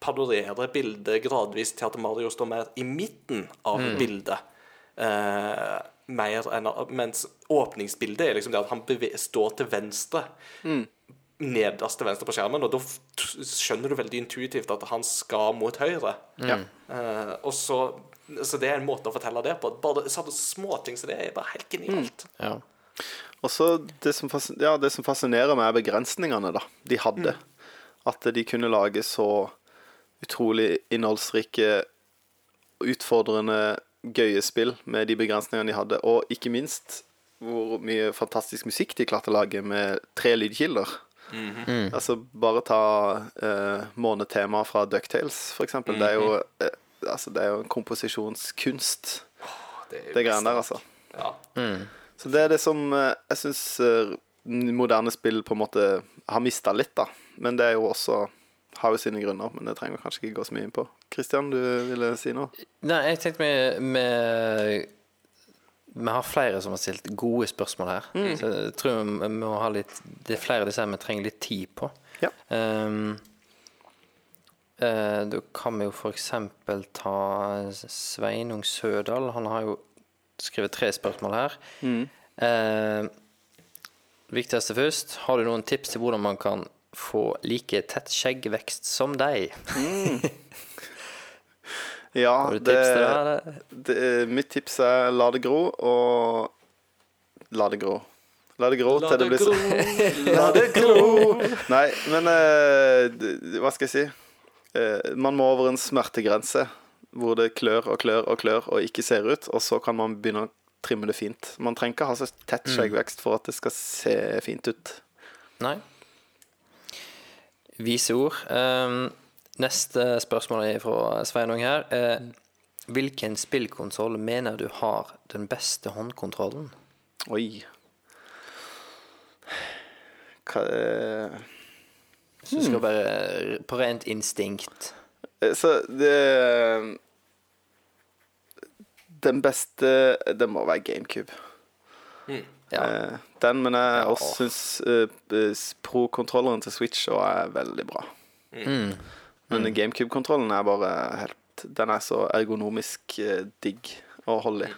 padorerer bildet gradvis til at Mario står mer i midten av bildet. Eh, mer enn Mens åpningsbildet er liksom det at han står til venstre. Nederst til venstre på skjermen, og da skjønner du veldig intuitivt at han skal mot høyre. Mm. Uh, og så Så det er en måte å fortelle det på. Bare småting som det er bare helt genialt. Ja. Og så det som, ja, det som fascinerer meg, er begrensningene da, de hadde. At de kunne lage så utrolig innholdsrike, utfordrende, gøye spill med de begrensningene de hadde. Og ikke minst hvor mye fantastisk musikk de klarte å lage med tre lydkilder. Mm. Altså, bare ta uh, månetemaet fra Ducktales, for eksempel. Det er jo uh, Altså, det er jo en komposisjonskunst, Det er jo det greiene der, altså. Ja. Så det er det som uh, jeg syns moderne spill på en måte har mista litt, da. Men det er jo også har jo sine grunner, men det trenger vi kanskje ikke gå så mye inn på. Kristian, du ville si noe? Nei, jeg tenkte vi, vi Vi har flere som har stilt gode spørsmål her. Så jeg tror vi må ha litt Det er flere av disse her vi trenger litt tid på. Ja. Um, uh, da kan vi jo eksempel ta Sveinung Sødal. Han har jo skrevet tre spørsmål her. Eh, viktigste først. Har du noen tips til hvordan man kan få like tett skjeggvekst som deg? Ja, tips til det? det, det, mitt tips er la det gro, og la det gro. La det gro La til det det blir sånn. La det gro! Nei, men uh, hva skal jeg si? Uh, man må over en smertegrense hvor det klør og klør og klør og ikke ser ut, og så kan man begynne å trimme det fint. Man trenger ikke ha så tett skjeggvekst for at det skal se fint ut. Nei. Vise ord. Ehm, neste spørsmål er fra Sveinung her. Eh, hvilken spillkonsoll mener du har den beste håndkontrollen? Oi. Hva eh, Så du skal bare på rent instinkt. Eh, Så det Den beste Det må være GameCube. Ja. Eh, Den, men jeg Ja. også syns uh, pro-kontrolleren til Switch også er veldig bra. Men GameCube-kontrollen er bare helt Den er så ergonomisk eh, digg å holde i.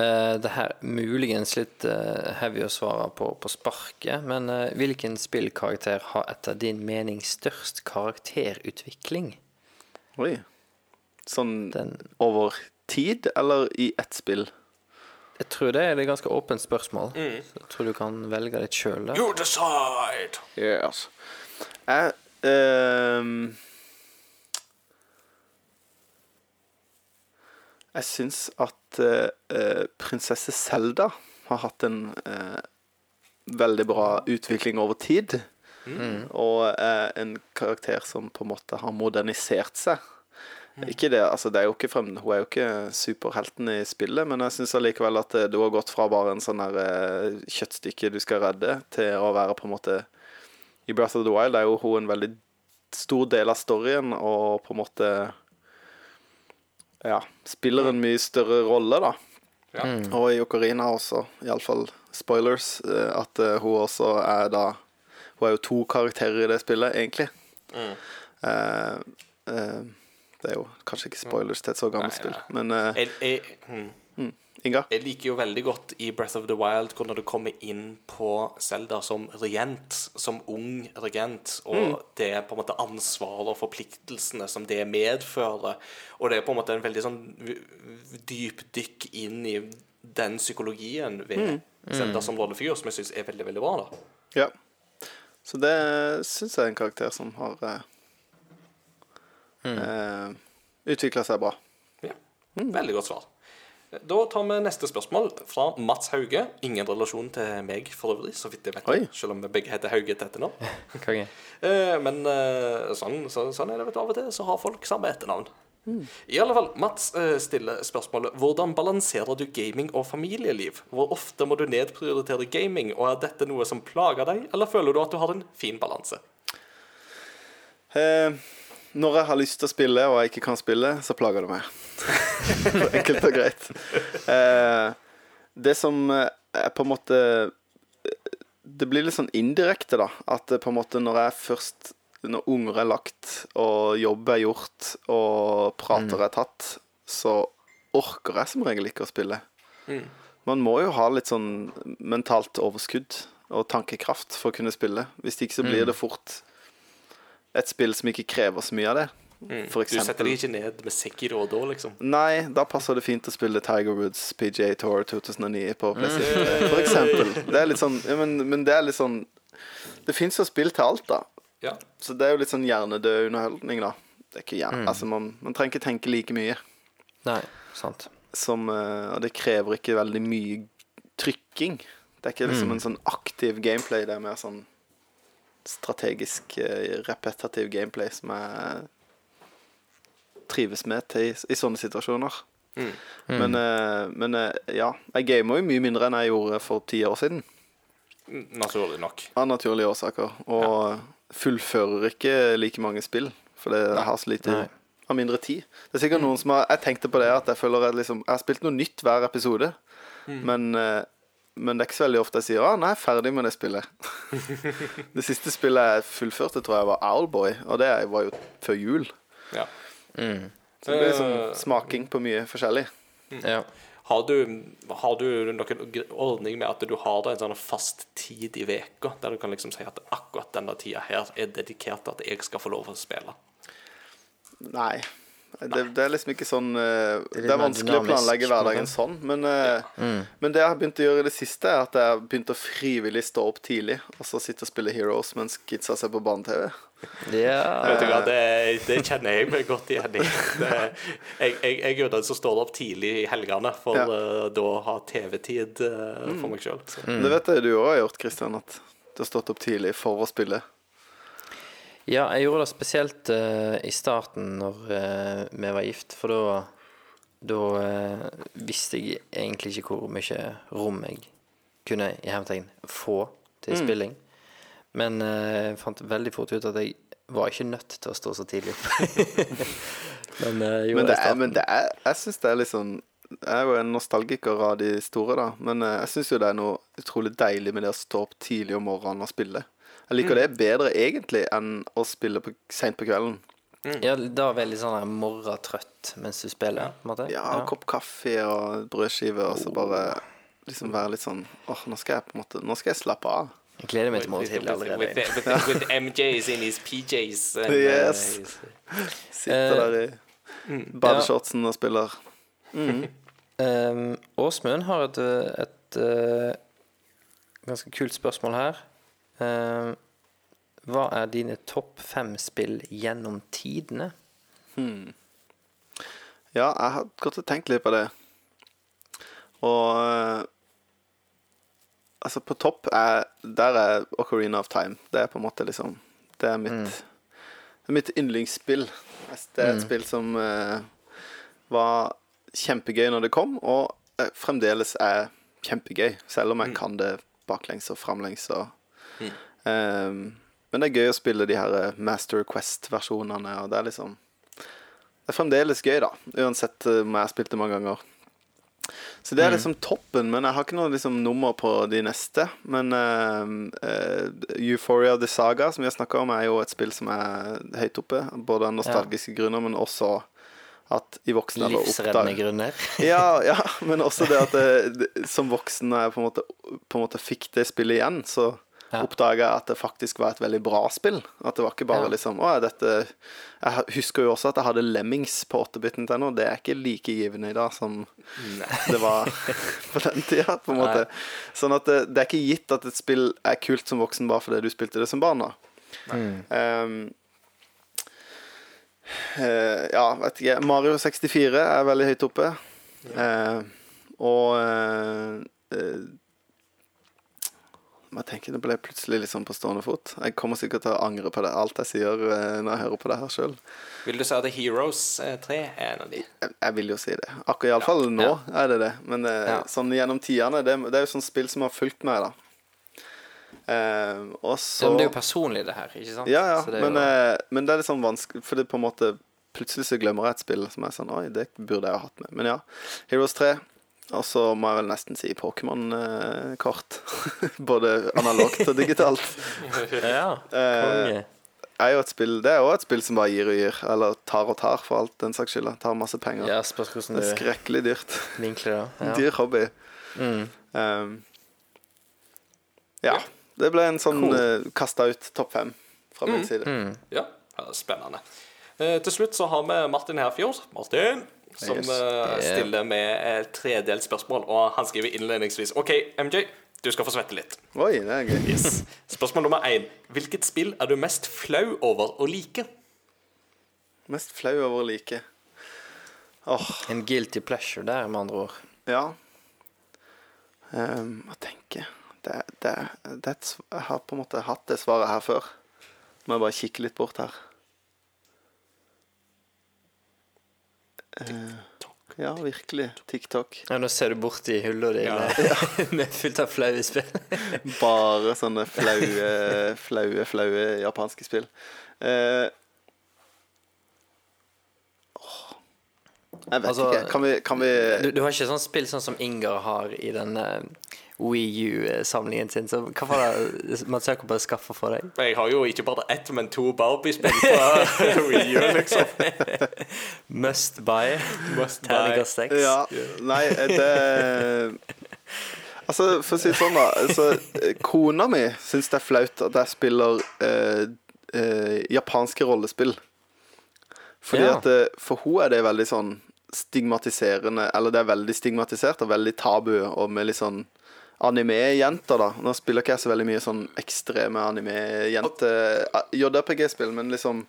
Eh, det her er muligens litt uh, heavy å svare på på sparket, men uh, hvilken spillkarakter har etter din mening størst karakterutvikling? Oi. Sånn Den, over tid, eller i ett spill? Jeg tror det er et ganske åpent spørsmål. Mm. jeg tror du kan velge litt sjøl. You decide! Yes. Jeg ehm, Jeg syns at eh, prinsesse Selda har hatt en uh, veldig bra utvikling over tid. Og er en karakter som på en måte har modernisert seg. Ikke det, altså det er jo ikke frem, Hun er jo ikke superhelten i spillet, men jeg syns allikevel at eh, du har gått fra bare en sånn her eh, kjøttstykke du skal redde, til å være på en måte I Breath of the Wild er jo hun en veldig stor del av storyen, og på en måte Ja, spiller en mye større rolle, da. Ja. Og i Ocarina også, iallfall spoilers, eh, at hun også er da Hun er jo to karakterer i det spillet, egentlig. Eh, eh, det er jo kanskje ikke spoilers til et så gammelt spill, men uh, Jeg, jeg, hmm. Inga? jeg liker jo veldig godt i Breath of the Wild hvor når du kommer inn på Zelda som regent, som ung regent, og det er på en måte ansvaret og forpliktelsene som det medfører. Og det er på en måte en veldig sånn dypdykk inn i den psykologien ved Zelda som rollefigur, som jeg syns er veldig, veldig bra. da Ja. Så det syns jeg er en karakter som har eh, eh, utvikla seg bra. Ja. Veldig godt svar. Da tar vi neste spørsmål fra Mats Hauge. Ingen relasjon til meg for øvrig, så vidt jeg vet. Oi. Selv om vi begge heter Hauge til etternavn. Eh, men eh, sånn, så, sånn er det vet du, av og til, så har folk samme etternavn. I alle fall, Mats stiller spørsmålet Hvordan balanserer du gaming og familieliv? Hvor ofte må du nedprioritere gaming, og er dette noe som plager deg, eller føler du at du har en fin balanse? Eh, når jeg har lyst til å spille og jeg ikke kan spille, så plager det meg. Enkelt og greit. Eh, det som eh, er på en måte eh, Det blir litt sånn indirekte, da. At på en måte når jeg først Når unger er lagt, og jobb er gjort, og prater er tatt, så orker jeg som regel ikke å spille. Man må jo ha litt sånn mentalt overskudd og tankekraft for å kunne spille. Hvis ikke så blir det fort et spill som ikke krever så mye av det. For Du setter deg ikke ned med Sekiro da, liksom? Nei, da passer det fint å spille Tiger Woods PGA Tour 2009 på PlayStation mm. for eksempel. Det er litt sånn ja, men, men det er litt sånn Det fins jo spill til alt, da. Ja. Så det er jo litt sånn hjernedød underholdning, da. Det er ikke Mm. Altså, man, man trenger ikke tenke like mye. Nei, sant. Som, eh, og det krever ikke veldig mye trykking. Det er ikke liksom en sånn aktiv gameplay, det er mer sånn strategisk, eh, repetitiv gameplay som jeg trives med til, i, i sånne situasjoner. Men, eh, men eh, ja, jeg gamer jo mye mindre enn jeg gjorde for ti år siden. Naturlig nok. Av naturlige årsaker. Og fullfører ikke like mange spill, for det har så lite har mindre tid. Det er sikkert noen som har Jeg tenkte på det at jeg føler at liksom, jeg har spilt noe nytt hver episode, men eh, men det er ikke så veldig ofte jeg sier 'Å, er jeg ferdig med det spillet'. det siste spillet jeg fullførte, tror jeg var Owlboy, og det var jo før jul. Ja. Så det blir Eh, smaking på mye forskjellig. Ja. Har du, har du noen ordning med at du har da en sånn fast tid i veka, der du kan liksom si at akkurat denne tida her er dedikert til at jeg skal få lov å spille? Nei. Det, det er liksom ikke sånn eh, Det er mer vanskelig å planlegge hverdagen sånn, men, eh, men det jeg har begynt å gjøre i det siste, er at jeg har begynt å frivillig stå opp tidlig og så sitte og spille Heroes mens kidsa ser på barne-TV. ja. Vet du hva, det, det kjenner jeg meg godt igjen i. Det, jeg, jeg, jeg er jo den som står opp tidlig i helgene for Ja. eh, da å ha TV-tid for meg sjøl. Det vet jeg du òg har gjort, Kristian, at du har stått opp tidlig for å spille. Ja, jeg gjorde det spesielt uh, i starten når uh, vi var gift, for da da uh, visste jeg egentlig ikke hvor mye rom jeg kunne i hermetegn få til spilling. Men jeg fant veldig fort ut at jeg var ikke nødt til å stå så tidlig opp. men Men det er, men det er Jeg syns det er litt sånn Jeg er jo en nostalgiker av de store, da. Men jeg syns jo det er noe utrolig deilig med det å stå opp tidlig om morgenen og spille. Jeg liker det bedre egentlig enn å spille på, seint på kvelden. Ja, da er jeg litt sånn her morratrøtt mens du spiller, måte. Ja, en kopp kaffe og brødskive, og så bare liksom være litt sånn Åh, nå skal jeg på en måte Nå skal jeg slappe av. Jeg gleder meg til morgen tidlig with, allerede. with, with, with MJs in his PJs. and, Yes. Sitter der i badeshortsen og spiller. Um, Åsmund har et, eh, et eh, ganske kult spørsmål her. Um, hva er dine topp fem spill gjennom tidene? Ja, jeg har gått og tenkt litt på det. Og eh, Altså, på topp er Der er Ocarina of Time. Det er på en måte liksom Det er mitt, er mitt yndlingsspill. Det er et spill som uh, var kjempegøy når det kom, og eh, fremdeles er kjempegøy. Selv om jeg kan det baklengs og framlengs og eh, Men det er gøy å spille de her eh, Master Quest-versjonene, og det er liksom det er fremdeles gøy, da. Uansett eh, om jeg har spilt det mange ganger. Så det er liksom toppen, men jeg har ikke noe liksom, nummer på de neste. Men uh, uh, Euphoria The Saga, som vi har snakka om, er jo et spill som er høyt oppe. Både av nostalgiske grunner, men også at i voksen alder Livsreddende grunner. ja, ja, men også det at det, som voksen når jeg på en, måte, på en måte fikk det spillet igjen, så Ja. oppdaga at det faktisk var et veldig bra spill. At det var ikke bare Ja. liksom Å, dette Jeg husker jo også at jeg hadde Lemmings på 8-biten til nå. Det er ikke like givende i dag som det var på den tida, på en måte. Sånn at det, det er ikke gitt at et spill er kult som voksen bare fordi du spilte det som barn. da. Um, eh, ja, vet ikke. Mario 64 er veldig høyt oppe. Eh, og eh, eh, jeg tenker Det ble plutselig litt sånn på stående fot. Jeg kommer sikkert til å angre på det alt jeg sier eh, når jeg hører på det her sjøl. Vil du si at Heroes eh, 3 er en av de? Jeg, jeg vil jo si det. Akkurat iallfall ja. nå er det det. Men eh, Ja. sånn gjennom tidene det, det er jo sånn spill som har fulgt meg, da. Eh, og så Ja, men det er jo personlig, det her. ikke sant? Ja, ja, det men, jo, eh, men det er litt sånn vanskelig For det på en måte Plutselig så glemmer jeg et spill som er sånn Oi, det burde jeg ha hatt med. Men ja. Heroes 3. Og så må jeg vel nesten si Pokémon-kort. Både analogt og digitalt. ja, Eh, konge. er jo et spill, det er jo et spill som bare gir og gir. Eller tar og tar, for alt den saks skyld. Tar masse penger. Ja, hvordan Det er skrekkelig dyrt. vinkler. Ja. Dyr hobby. Mm. Um, ja. Det ble en sånn Cool. uh, kasta ut topp fem fra min side. Mm. Ja, ja, spennende. Uh, til slutt så har vi Martin Herfjord. Martin. Som Yes. eh, stiller med et tredelt spørsmål, og han skriver innledningsvis OK, MJ, du skal få svette litt. Oi, det er gøy. Yes. Spørsmål nummer én. Hvilket spill er du mest flau over å like? Mest flau over å like. oh. En guilty pleasure der, med andre ord. ja. Um, hva tenker jeg? det, det er Jeg har på en måte hatt det svaret her før. Må jeg bare kikke litt bort her. Eh, ja, virkelig. TikTok. Ja, nå ser du borti hullet di Ja. med, med fullt av flaue spill. Bare sånne flaue, flaue, flaue japanske spill. Eh, jeg vet Altså, ikke. Kan vi, kan vi Du, du har ikke sånn spill sånn som Inger har i den uh, Wii U-samlingen sin. Så hva var det Mats Jakob å skaffa for deg? Jeg har jo ikke bare ett, men to Barbie-spill på Wii U, liksom. Must buy. Must buy. Ja, nei, det Altså, for å si det sånn, da. Altså, kona mi syns det er flaut at jeg spiller eh, eh, japanske rollespill. Fordi Ja. at eh, For hun er det veldig sånn stigmatiserende Eller det er veldig stigmatisert og veldig tabu, og med litt sånn anime-jenter, da. Nå spiller ikke jeg så veldig mye sånn ekstreme anime-jente JRPG-spill, men liksom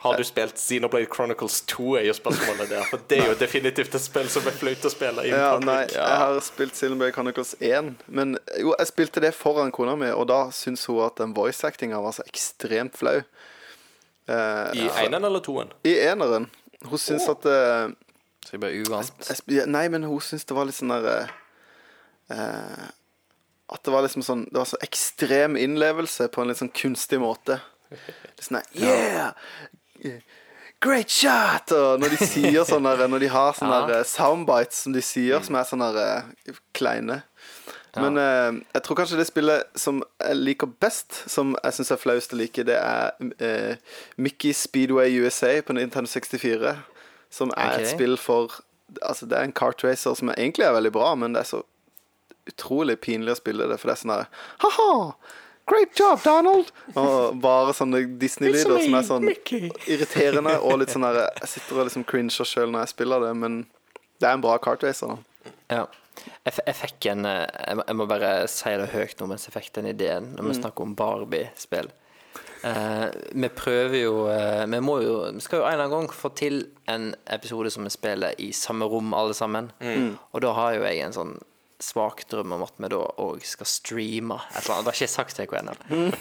Har du spilt Xenoblade Chronicles 2, er jo spørsmålet der. For det er jo definitivt et spill som er flaut å spille Ja, nei, nei, jeg har spilt Xenoblade Chronicles 1. Men jo, jeg spilte det foran kona mi, og da syns hun at den voice-actinga var så ekstremt flau. Eh, I eneren eller toen? I eneren. Hun syns at eh, Så det ble uvant. Nei, men hun syns det var litt sånn der eh, At det var liksom sånn Det var så ekstrem innlevelse på en litt sånn kunstig måte. Litt sånn der Yeah! Great shot! Og når de sier sånn Når de har sånne Ja. soundbites som de sier, som er sånne eh, kleine. Men eh, jeg tror kanskje det spillet som jeg liker best, som jeg syns er flauest å like, det er eh, Mickey Speedway USA på Nintendo 64. Som er et spill for Altså, det er en kart racer som egentlig er veldig bra, men det er så utrolig pinlig å spille det, for det er sånn der Ha-ha! Great job, Donald! Og bare sånne Disney-lyder som er sånn irriterende og litt sånn der Jeg sitter og liksom cringer sjøl når jeg spiller det, men det er en bra kartracer, da. Ja. Jeg, f- jeg fikk en eh, jeg må, jeg må bare si det høyt nå mens jeg fikk den ideen, når vi snakker om Barbie-spill. Uh, vi prøver jo uh, Vi må jo Vi skal jo en eller annen gang få til en episode som vi spiller i samme rom, alle sammen. Og da har jo jeg en sånn svak drøm om at vi da òg skal streame et eller annet. Det har ikke jeg sagt til deg ennå,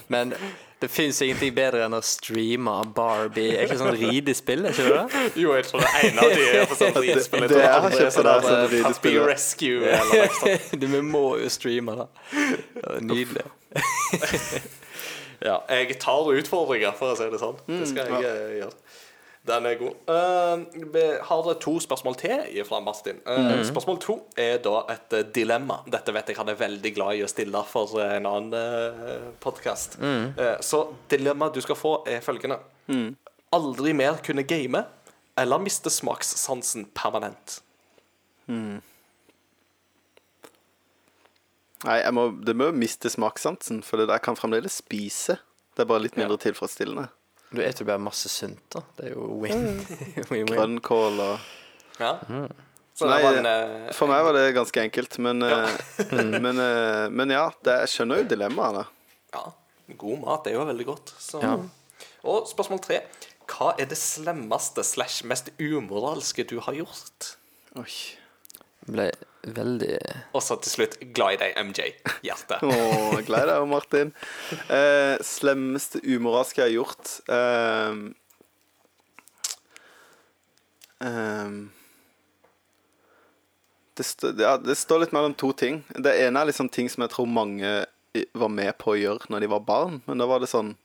men det fins ingenting bedre enn å streame Barbie. Er ikke sånn ridespill, er ikke det det? Jo, jeg tror det ene av de er på sånn ridspill. Jeg det tror det er andre ikke er sånn der Puppy ridespill, ja. Rescue eller noe sånt. Vi må jo streame det. Det Nydelig. Ja, jeg tar utfordringer, for å si det sånn. Det skal jeg eh, gjøre. Den er god. Uh, vi har to spørsmål til fra Martin. Eh, Spørsmål to er da et eh, dilemma. Dette vet jeg han er veldig glad i å stille for eh, en annen uh, podkast. så dilemmaet du skal få, er følgende. Aldri mer kunne game, eller miste smakssansen permanent. Nei, jeg må, det må miste smakssansen, for det der kan fremdeles spise. Det er bare litt mindre tilfredsstillende. Du spiser bare masse sunt, da. Det er jo win. Win-win. Grønnkål og Ja. Mm. Nei, en eh, For meg var det ganske enkelt, men, ja. men, eh, men ja, det, jeg skjønner jo dilemmaet. Ja, god mat er jo veldig godt. Så. Ja. Og spørsmål tre. Hva er det slemmeste slash mest umoralske du har gjort? Oi. Ble veldig Og så til slutt glad i deg, MJ. Hjerte. Å, glad i deg, Martin. Eh, slemmeste umoralske jeg har gjort eh, eh, det, stå, ja, det står litt mellom to ting. Det ene er liksom ting som jeg tror mange var med på å gjøre når de var barn. Men da var det sånn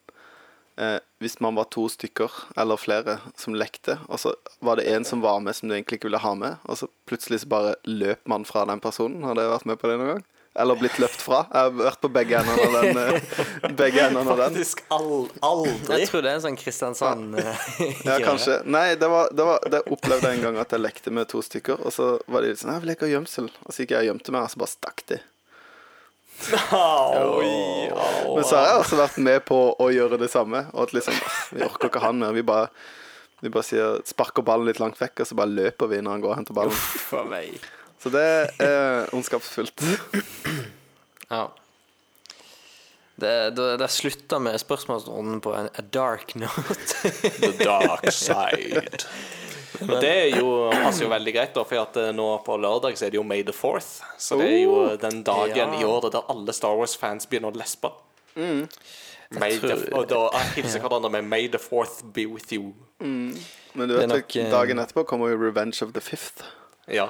eh, Hvis man var to stykker eller flere som lekte, og så var det en som var med som du egentlig ikke ville ha med, og så plutselig så bare løp man fra den personen. Har dere vært med på det noen gang? Eller blitt løpt fra? Jeg har vært på begge endene av den. eh, begge endene av den. Faktisk al aldri. Jeg tror det er en sånn Kristiansand Ja, Ja, kanskje. Nei, det, var, det, var, det opplevde jeg en gang at jeg lekte med to stykker, og så var de litt sånn 'Jeg vil leke gjemsel', og så gikk jeg og gjemte meg, og så bare stakk de. Oi, oh. Men så har jeg også vært med på å gjøre det samme, og at liksom Vi orker ikke han mer. Vi bare, vi bare sier, sparker ballen litt langt vekk, og så bare løper vi når han går og henter ballen. for meg. Så det er ondskapsfullt. Ja. Det, det, det slutter med spørsmålsrunden på en a dark note. The dark side. Og det er jo, passer jo veldig greit, da, for at eh, nå på lørdag så er det jo May the 4th. Så det er jo den dagen Ja. i året der alle Star Wars-fans begynner å lespe. Mm. the, tror- og da hilser hverandre med 'May the 4th be with you'. Men du vet, nok, eh, dagen etterpå kommer jo Revenge of the Fifth. Ja.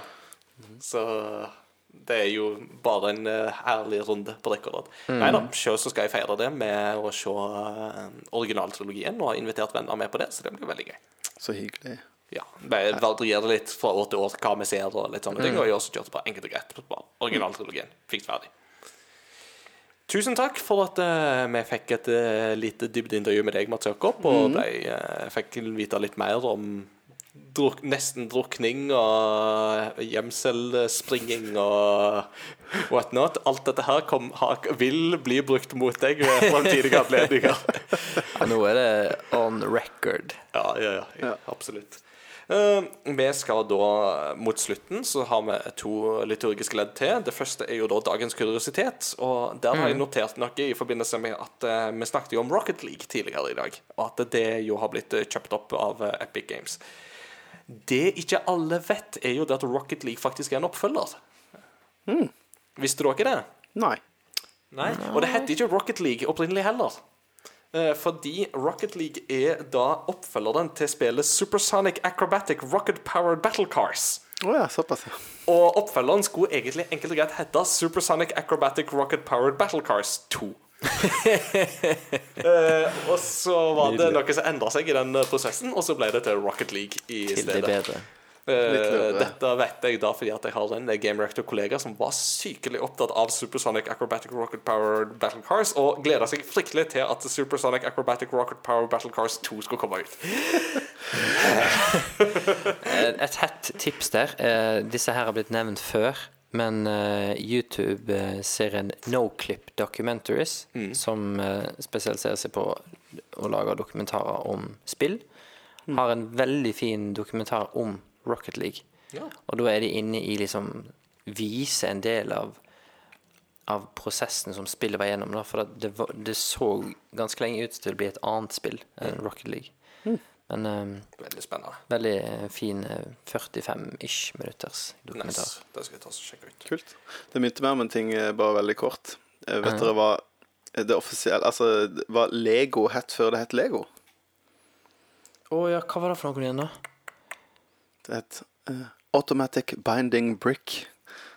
Så det er jo bare en ærlig runde på rekord. Nei da, sjøl så skal jeg feire det med å se originaltrilogien, og har invitert venner med på det, så det blir veldig gøy. Så hyggelig. Ja, det varierer litt fra år til år hva vi ser og litt sånne ting. Og jeg også kjørte på enkelt og greit på bare originaltrilogien. Fiks ferdig. Tusen takk for at uh, vi fikk et uh, lite dybdeintervju med deg, Mats Jakob, og ble, uh, fikk vite litt mer om druk, nesten drukning og gjemselspringing og whatnot. Alt dette her kom, har, vil bli brukt mot deg ved framtidige anledninger. Ja, nå er det on record. Ja, ja, ja, ja absolutt. Eh, vi skal da, mot slutten, så har vi to liturgiske ledd til. Det første er jo da dagens kuriositet. Og der har jeg notert noe i forbindelse med at eh, vi snakket jo om Rocket League tidligere i dag. Og at det jo har blitt eh, kjøpt opp av eh, Epic Games. Det ikke alle vet, er jo det at Rocket League faktisk er en oppfølger. Visste dere det? Nei. Nei. Og det heter ikke Rocket League opprinnelig heller. Eh, fordi Rocket League er da oppfølgeren til spillet Supersonic Acrobatic Rocket Powered Battle Cars. Oh ja, såpass, ja. Og oppfølgeren skulle egentlig enkelt og greit hete Supersonic Acrobatic Rocket Powered Battle Cars 2. Eh, og så var det noe som endra seg i den prosessen, og så ble det til Rocket League i Til det stedet. bedre. Eh, dette vet jeg da fordi at jeg har en Game Reactor-kollega som var sykelig opptatt av Supersonic Acrobatic Rocket Power Battle Cars, og gleda seg fryktelig til at Supersonic Acrobatic Rocket Power Battle Cars 2 skulle komme ut. Eh, Et hett tips der. eh, Disse her har blitt nevnt før. Men YouTube-serien Noclip Documentaries, som eh, spesialiserer seg på å lage dokumentarer om spill, har en veldig fin dokumentar om Rocket League. Ja. Og da er de inne i liksom Vise en del av av prosessen som spillet var gjennom. Da, for at det, var, det så ganske lenge ut til å bli et annet spill enn Rocket League. Men um, Veldig spennende. Veldig fin eh, 45-ish minutters dokumentar. Nice. Det skal jeg ta og sjekke ut. Kult. Det minte meg om en ting, eh, bare veldig kort. Jeg Vet dere hva det offisielle Altså, hva Lego het før det het Lego? Å ja, hva var det for noe igjen, da? Det er et uh, Automatic Binding Brick.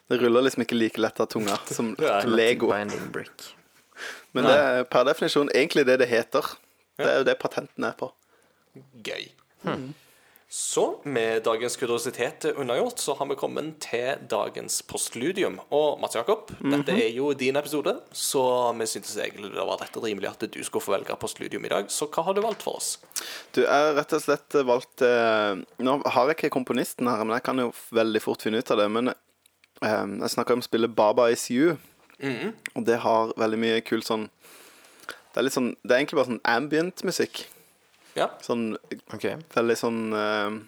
Det ruller liksom ikke like lett av tunga som Lego. Binding brick. Men det er per definisjon egentlig det det heter. Det er jo det patenten er på. Gøy. Så, med dagens kuriositet unnagjort, så har vi kommet til dagens postludium. Og Mats Jakob, dette er jo din episode, så vi syntes egentlig det var rett og rimelig at du skulle få velge postludium i dag. Så hva har du valgt for oss? Du er rett og slett valgt eh, Nå har jeg ikke komponisten her, men jeg kan jo veldig fort finne ut av det. Men eh, jeg snakker om spillet Baba Is You, og det har veldig mye kul sånn Det er litt sånn Det er egentlig bare sånn ambient musikk. Ja. Sånn okay. veldig sånn uh,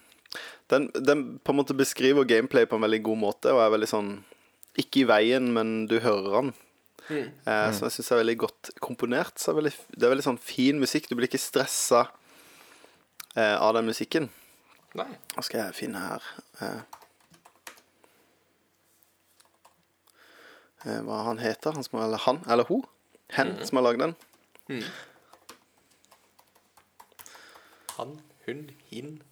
den, den på en måte beskriver gameplay på en veldig god måte, og er veldig sånn Ikke i veien, men du hører den. Uh, Som jeg syns er veldig godt komponert. Så er veldig, det er veldig sånn fin musikk. Du blir ikke stressa uh, av den musikken. Nei. Hva skal jeg finne her eh, eh, Hva han heter han som Eller han, eller hun. Hen som har lagd den. Han, hun, hin.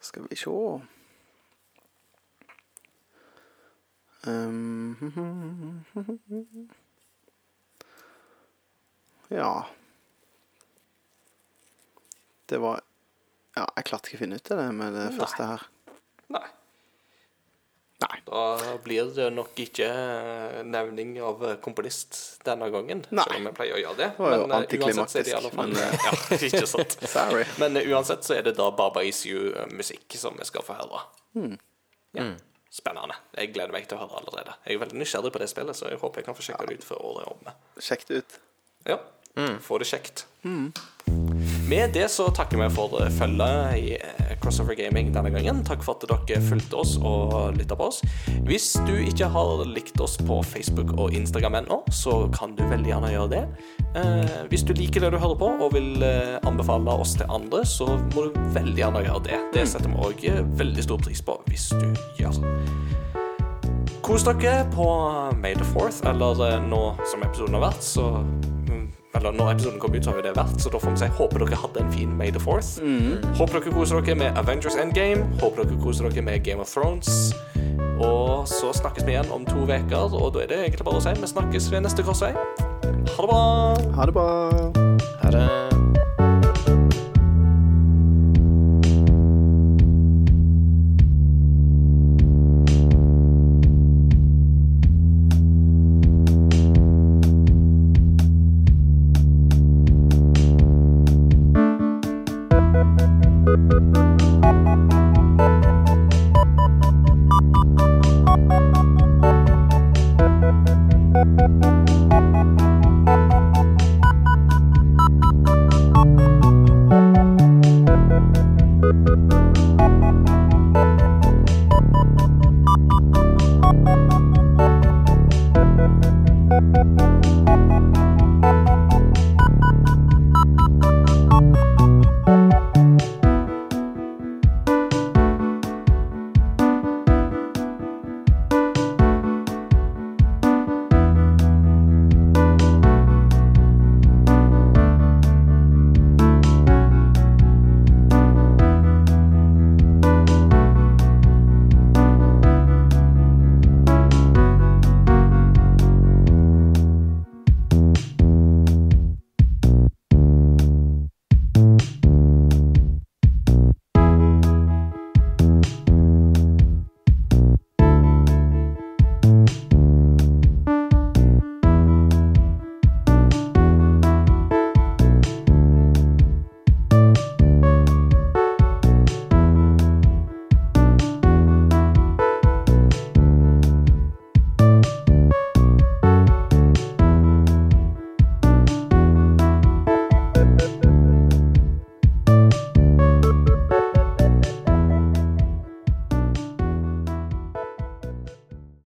Skal vi se um, Ja Det var Ja, jeg klarte ikke å finne ut av det med det første her. Nei. Nei. Da blir det nok ikke eh, nevning av eh, komponist denne gangen. Nei. Selv om jeg pleier å gjøre det. jo Men, eh, uansett så er det i alle fall antiklimaktisk, men, Ja, ikke sant. Sorry. Men uansett så er det da Baba Is You-musikk som vi skal få høre. Hmm. Ja. Spennende. Jeg gleder meg til å høre allerede. Jeg er veldig nysgjerrig på det spillet, så jeg håper jeg kan få sjekka det ut før året er omme. Sjekk det ut. Ja. Få det kjekt. Med det så takker vi for følget i eh, Crossover Gaming denne gangen. Takk for at dere fulgte oss og lytta på oss. Hvis du ikke har likt oss på Facebook og Instagram ennå, så kan du veldig gjerne gjøre det. Eh, hvis du liker det du hører på og vil eh, anbefale oss til andre, så må du veldig gjerne gjøre det. Det setter vi òg veldig stor pris på hvis du gjør. Kos dere på May the Fourth, eller nå som episoden har vært, så mm, Eller når episoden kommer ut, så har jo det vært, så da får vi si håper dere hadde en fin May the Fourth. Håper dere koser dere med Avengers Endgame. Håper dere koser dere med Game of Thrones. Og så snakkes vi igjen om to uker, og da er det egentlig bare å si vi snakkes ved neste korsvei. Ha det bra. Ha det bra. Ha det.